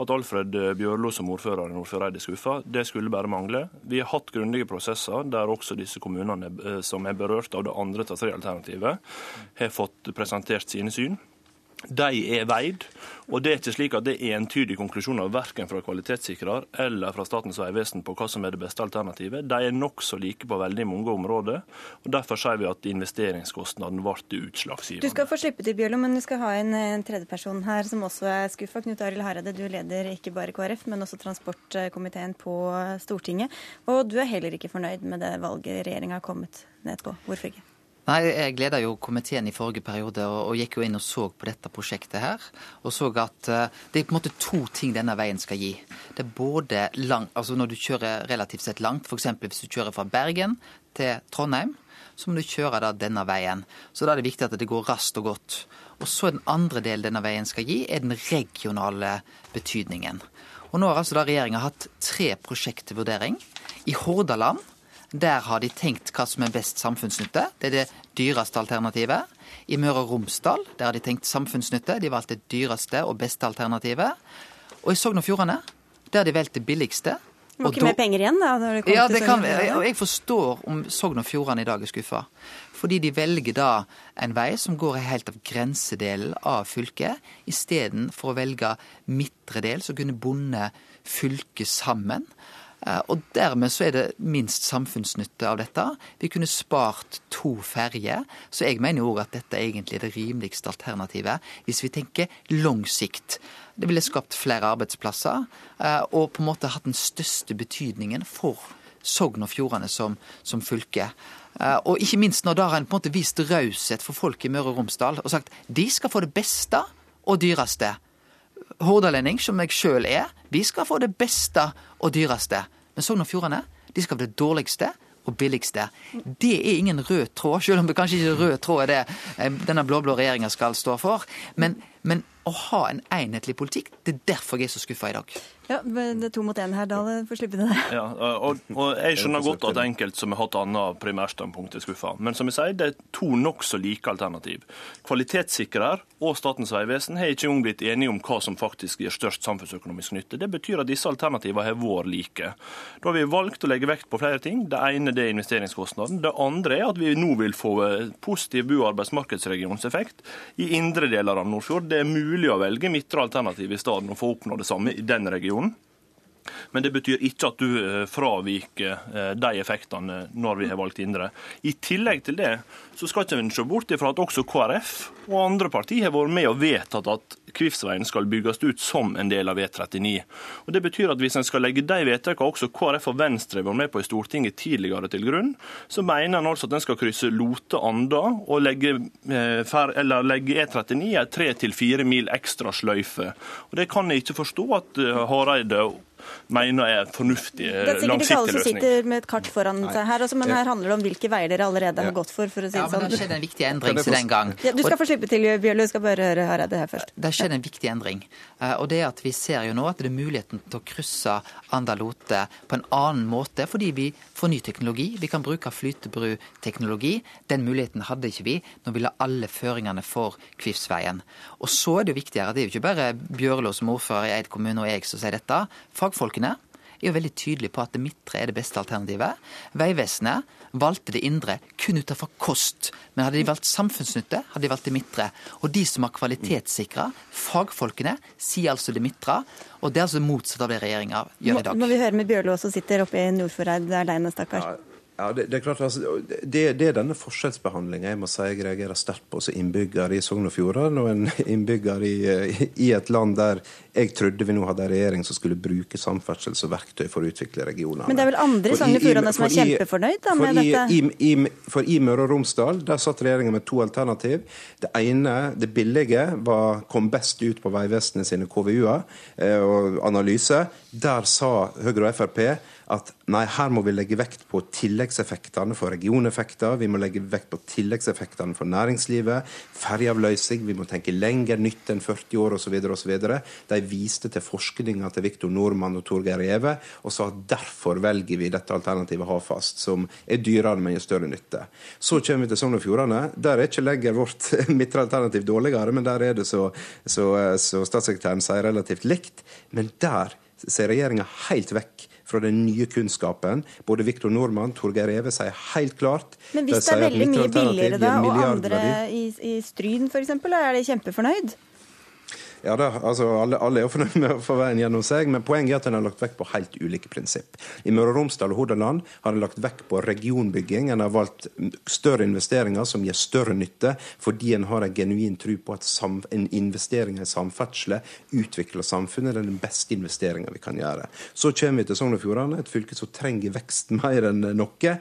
at Alfred Bjørlo som ordfører i Nordfjordeid er skuffa. Det skulle bare mangle. Vi har hatt grundige prosesser der også disse kommunene eh, som er berørt av det andre alternativet, har fått presentert sine syn. De er veid, og det er ikke slik at det er entydige konklusjoner verken fra kvalitetssikrer eller fra Statens vegvesen på hva som er det beste alternativet. De er nokså like på veldig mange områder. og Derfor sier vi at investeringskostnaden ble utslagsgivende. Du skal få slippe til, Bjørlo, men du skal ha en, en tredjeperson her som også er skuffa. Knut Arild Hareide, du leder ikke bare KrF, men også transportkomiteen på Stortinget. Og du er heller ikke fornøyd med det valget regjeringa har kommet ned på. Hvorfor ikke? Nei, Jeg leda jo komiteen i forrige periode og, og, gikk jo inn og så på dette prosjektet her. Og så at uh, det er på en måte to ting denne veien skal gi. Det er både lang, altså når du kjører relativt sett langt, f.eks. hvis du kjører fra Bergen til Trondheim, så må du kjøre da denne veien. Så da er det viktig at det går raskt og godt. Og så den andre delen denne veien skal gi, er den regionale betydningen. Og nå har altså da regjeringa hatt tre prosjekt til vurdering. I Hordaland der har de tenkt hva som er best samfunnsnytte. Det er det dyreste alternativet. I Møre og Romsdal der har de tenkt samfunnsnytte. De valgte det dyreste og beste alternativet. Og i Sogn og Fjordane der har de valgt det billigste. Det må ikke mer penger igjen, da? Det ja, det kan, jeg forstår om Sogn og Fjordane i dag er skuffa. Fordi de velger da en vei som går helt av grensedelen av fylket, istedenfor å velge midtre del, som kunne bundet fylket sammen. Eh, og dermed så er det minst samfunnsnytte av dette. Vi kunne spart to ferjer, så jeg mener òg at dette egentlig er det rimeligste alternativet hvis vi tenker lang sikt. Det ville skapt flere arbeidsplasser eh, og på en måte hatt den største betydningen for Sogn og Fjordane som, som fylke. Eh, og ikke minst når da har en på en måte vist raushet for folk i Møre og Romsdal og sagt de skal få det beste og dyreste hordalending, som jeg sjøl er, vi skal få det beste og dyreste. Men Sogn og Fjordane de skal få det dårligste og billigste. Det er ingen rød tråd, selv om det kanskje ikke er rød tråd er det eh, denne blå-blå regjeringa skal stå for. Men, men å ha en enhetlig politikk, det er derfor jeg er så skuffa i dag. Ja, Det er to mot én her, da Får slippe det. Ja, og, og, Jeg skjønner godt at enkelt som har hatt annet primærstandpunkt, er skuffa. Men som jeg sier, det er to nokså like alternativ. Kvalitetssikrer og Statens vegvesen har ikke engang blitt enige om hva som faktisk gir størst samfunnsøkonomisk nytte. Det betyr at disse alternativene har vært like. Da har vi valgt å legge vekt på flere ting. Det ene det er investeringskostnaden. Det andre er at vi nå vil få positiv bo- og arbeidsmarkedsregionseffekt i indre deler av Nordfjord. Det er mulig å velge midtre alternativ i stedet og få oppnå det samme i den regionen. Men det betyr ikke at du eh, fraviker eh, de effektene når vi har valgt Indre. I tillegg til det så skal ikke vi se bort ifra at også KrF og andre partier har vært med og vedtatt at Kvivsveien skal bygges ut som en del av E39. Og Det betyr at hvis en skal legge de vedtakene også KrF og Venstre har vært med på i Stortinget tidligere til grunn, så mener en altså at en skal krysse Lote-Anda og legge, eh, legge E39 ei tre til fire mil ekstra sløyfe. Og Det kan jeg ikke forstå at Hareide mener er fornuftig langsiktig løsning. Det er sikkert ikke alle som sitter med et kart foran seg her, også, men her handler det om hvilke veier dere allerede har gått for. for å si det sånn. Ja, men Det skjedde en viktig endring til den gang. Ja, du skal få slippe til, Bjørlo. skal bare høre Hareide her først. Det har skjedd en viktig endring. Eh, og det er at Vi ser jo nå at det er muligheten til å krysse Andalote på en annen måte, fordi vi får ny teknologi. Vi kan bruke flytebruteknologi. Den muligheten hadde ikke vi når vi la alle føringene for Kvivsveien. Og så er det jo viktigere, det er jo ikke bare Bjørlo som ordfører i Eid kommune og jeg som sier dette. Fagfolkene er jo veldig tydelige på at det midtre er det beste alternativet. Vegvesenet valgte det indre kun ut fra kost. Men hadde de valgt samfunnsnytte, hadde de valgt det midtre. Og de som har kvalitetssikra, fagfolkene, sier altså det midtre. Og det er altså motsatt av det regjeringa gjør i dag. Må, må vi høre med Bjørlo som sitter oppe i Nordfjordeid aleine, stakkar. Ja. Ja, det, det, er klart, altså, det, det er denne forskjellsbehandlinga jeg må si jeg reagerer sterkt på som innbygger i Sogn og Fjordane, og en innbygger i, i, et land der jeg trodde vi nå hadde en regjering som skulle bruke samferdsel som verktøy for å utvikle regionene. Men det er vel andre i Sogn og Fjordane som er kjempefornøyd da, med dette? I, for i Møre og Romsdal der satt regjeringa med to alternativ. Det ene, det billige, var, kom best ut på Vegvesenet sine KVU-er eh, og analyse. Der sa Høyre og Frp at nei, her må vi legge vekt på tilleggseffektene for regioneffekter. Vi må legge vekt på tilleggseffektene for næringslivet. Ferjeavløsning. Vi må tenke lenger nytt enn 40 år osv. osv. De viste til forskninga til Viktor Nordmann og Torgeir Reve og sa at derfor velger vi dette alternativet Hafast, som er dyrere, men gir større nytte. Så kommer vi til Sogn og Fjordane. Der er ikke lenger vårt midtre alternativ dårligere, men der er det, så, så, så statssekretæren sier, relativt likt. Men der ser regjeringa helt vekk fra den nye kunnskapen. Både Viktor Nordmann Torgeir Reve sier helt klart Men hvis det er veldig mye billigere da, og andre i, i Stryn f.eks., er de kjempefornøyd? Ja da, altså alle, alle er jo fornøyd med å få veien gjennom seg, men poenget er at en har lagt vekt på helt ulike prinsipp. I Møre og Romsdal og Hordaland har en lagt vekt på regionbygging. En har valgt større investeringer som gir større nytte, fordi en har en genuin tro på at en investering i samferdsel utvikler samfunnet. Det er den beste investeringa vi kan gjøre. Så kommer vi til Sogn og Fjordane, et fylke som trenger vekst mer enn noe.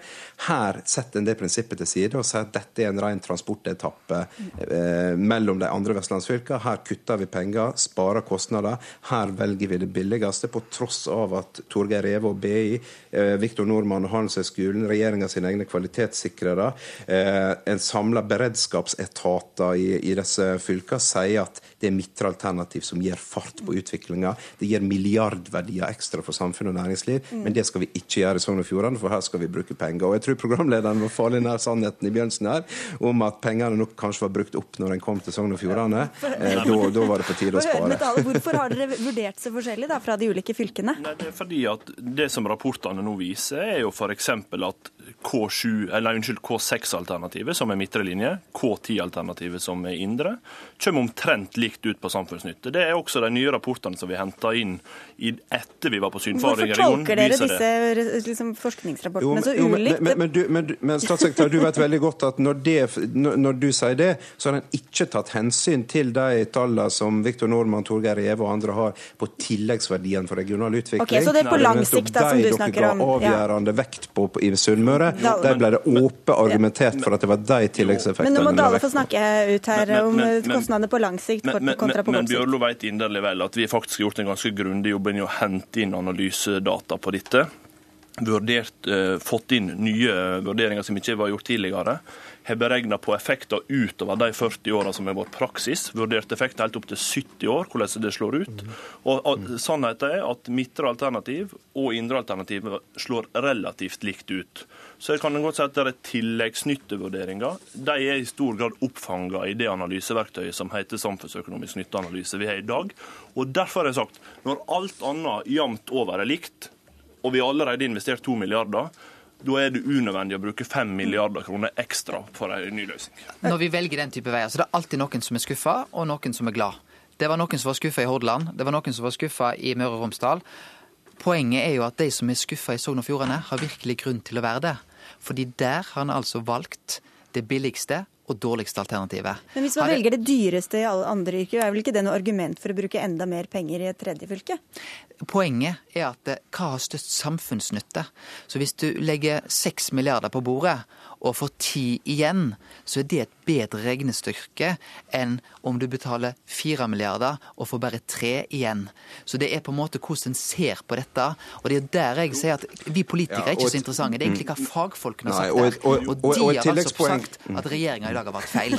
Her setter en det prinsippet til side og sier at dette er en ren transportetappe eh, mellom de andre vestlandsfylkene. Her kutter vi penger penger, sparer kostnader. Her velger vi det billigste, på tross av at Torgeir Reve og BI, eh, Viktor Nordmann og Handelshøyskolen, regjeringa sine egne kvalitetssikrere, eh, en samla beredskapsetater i, i disse fylkene sier at det er midtre alternativ som gir fart på utviklinga. Det gir milliardverdier ekstra for samfunn og næringsliv, mm. men det skal vi ikke gjøre i Sogn og Fjordane, for her skal vi bruke penger. Og jeg tror programlederen var farlig nær sannheten i Bjørnsen her, om at pengene nok kanskje var brukt opp når en kom til Sogn og Fjordane. Eh, da, da var det på tide å spare. Hvorfor har dere vurdert så forskjellig da, fra de ulike fylkene? Nei, det er fordi at det som rapportene nå viser, er jo f.eks. at K7, eller unnskyld, K6-alternativet, som er midtre linje, K10-alternativet, som er indre, kommer omtrent likt ut på samfunnsnytte. Det er også de nye rapportene som vi henta inn etter vi var på synfaring i regionen. Hvorfor tolker dere disse liksom, forskningsrapportene så ulikt? Men, men, men, men, statssekretær, du vet veldig godt at når, det, når, du sier det, så har en ikke tatt hensyn til de tallene som Viktor Nordmann, Torgeir Reve og andre har på tilleggsverdien for regional utvikling. Okay, så det er på lang sikt da, som du snakker om? Avgjørende ja. vekt på, på i Sunnmøre. Der ble det åpent argumentert for at det var de tilleggseffektene. Men nå må Dale få snakke ut her om kostnadene på lang sikt kontra på kort sikt. Men Bjørlo vet inderlig vel at vi faktisk har gjort en ganske grundig jobb i å hente inn analysedata på dette. Vurdert, eh, fått inn nye vurderinger som ikke var gjort tidligere har beregna på effekter utover de 40 åra som har vært praksis. Vurdert effekter helt opp til 70 år, hvordan det slår ut. Og, og Sannheten er at midtre alternativ og indre alternativ slår relativt likt ut. Så jeg kan godt si at det er tilleggsnyttevurderinger. De er i stor grad oppfanga i det analyseverktøyet som heter samfunnsøkonomisk nytteanalyse vi har i dag. Og Derfor har jeg sagt når alt annet jevnt over er likt, og vi har allerede investert to milliarder, da er det unødvendig å bruke fem milliarder kroner ekstra for en ny løsning. Når vi velger den type veier, så det er alltid noen som er skuffa, og noen som er glad. Det var noen som var skuffa i Hordaland, det var noen som var skuffa i Møre og Romsdal. Poenget er jo at de som er skuffa i Sogn og Fjordane, har virkelig grunn til å være det. Fordi der har han altså valgt det billigste og dårligste alternativet. Men hvis man velger det dyreste i alle andre yrker, er vel ikke det noe argument for å bruke enda mer penger i et tredje fylke? Poenget er at eh, hva har størst samfunnsnytte? Så hvis du legger seks milliarder på bordet, og får ti igjen, så er det et bedre regnestykke enn om du betaler fire milliarder og får bare tre igjen. Så det er på en måte hvordan en ser på dette. Og det er der jeg sier at vi politikere er ikke så interessante. Det er egentlig hva fagfolkene har sagt der. Og, og, og, de har altså sagt at regjeringa i dag har vært feil.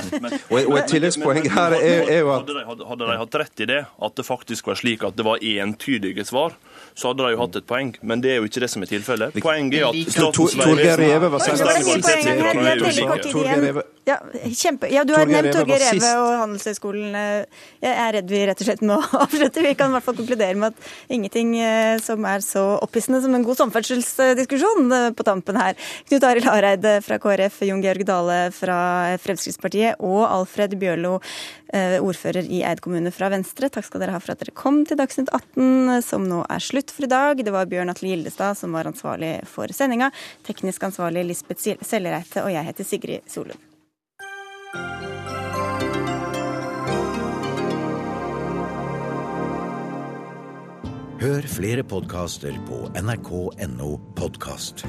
og, et tilleggspoeng her er, er jo at Hadde de hatt rett i det, at det faktisk var slik at det var entydige svar, så hadde de jo hatt et poeng. Men det er jo ikke det som er tilfellet. Poenget er at Statens vegvesen ja, kjempe. Ja, du har nevnt Torgeir Reve og Handelshøyskolen. Jeg er redd vi rett og slett må avslutte. Vi kan i hvert fall konkludere med at ingenting eh, som er så opphissende som en god samferdselsdiskusjon eh, på tampen her. Knut Arild Hareide fra KrF, Jon Georg Dale fra Fremskrittspartiet og Alfred Bjørlo eh, ordfører i Eid kommune fra Venstre. Takk skal dere ha for at dere kom til Dagsnytt 18, som nå er slutt for i dag. Det var Bjørn Atle Gildestad som var ansvarlig for sendinga, teknisk ansvarlig Lisbeth Sellereite, og jeg heter Sigrid Solund. Hør flere podkaster på nrk.no podkast.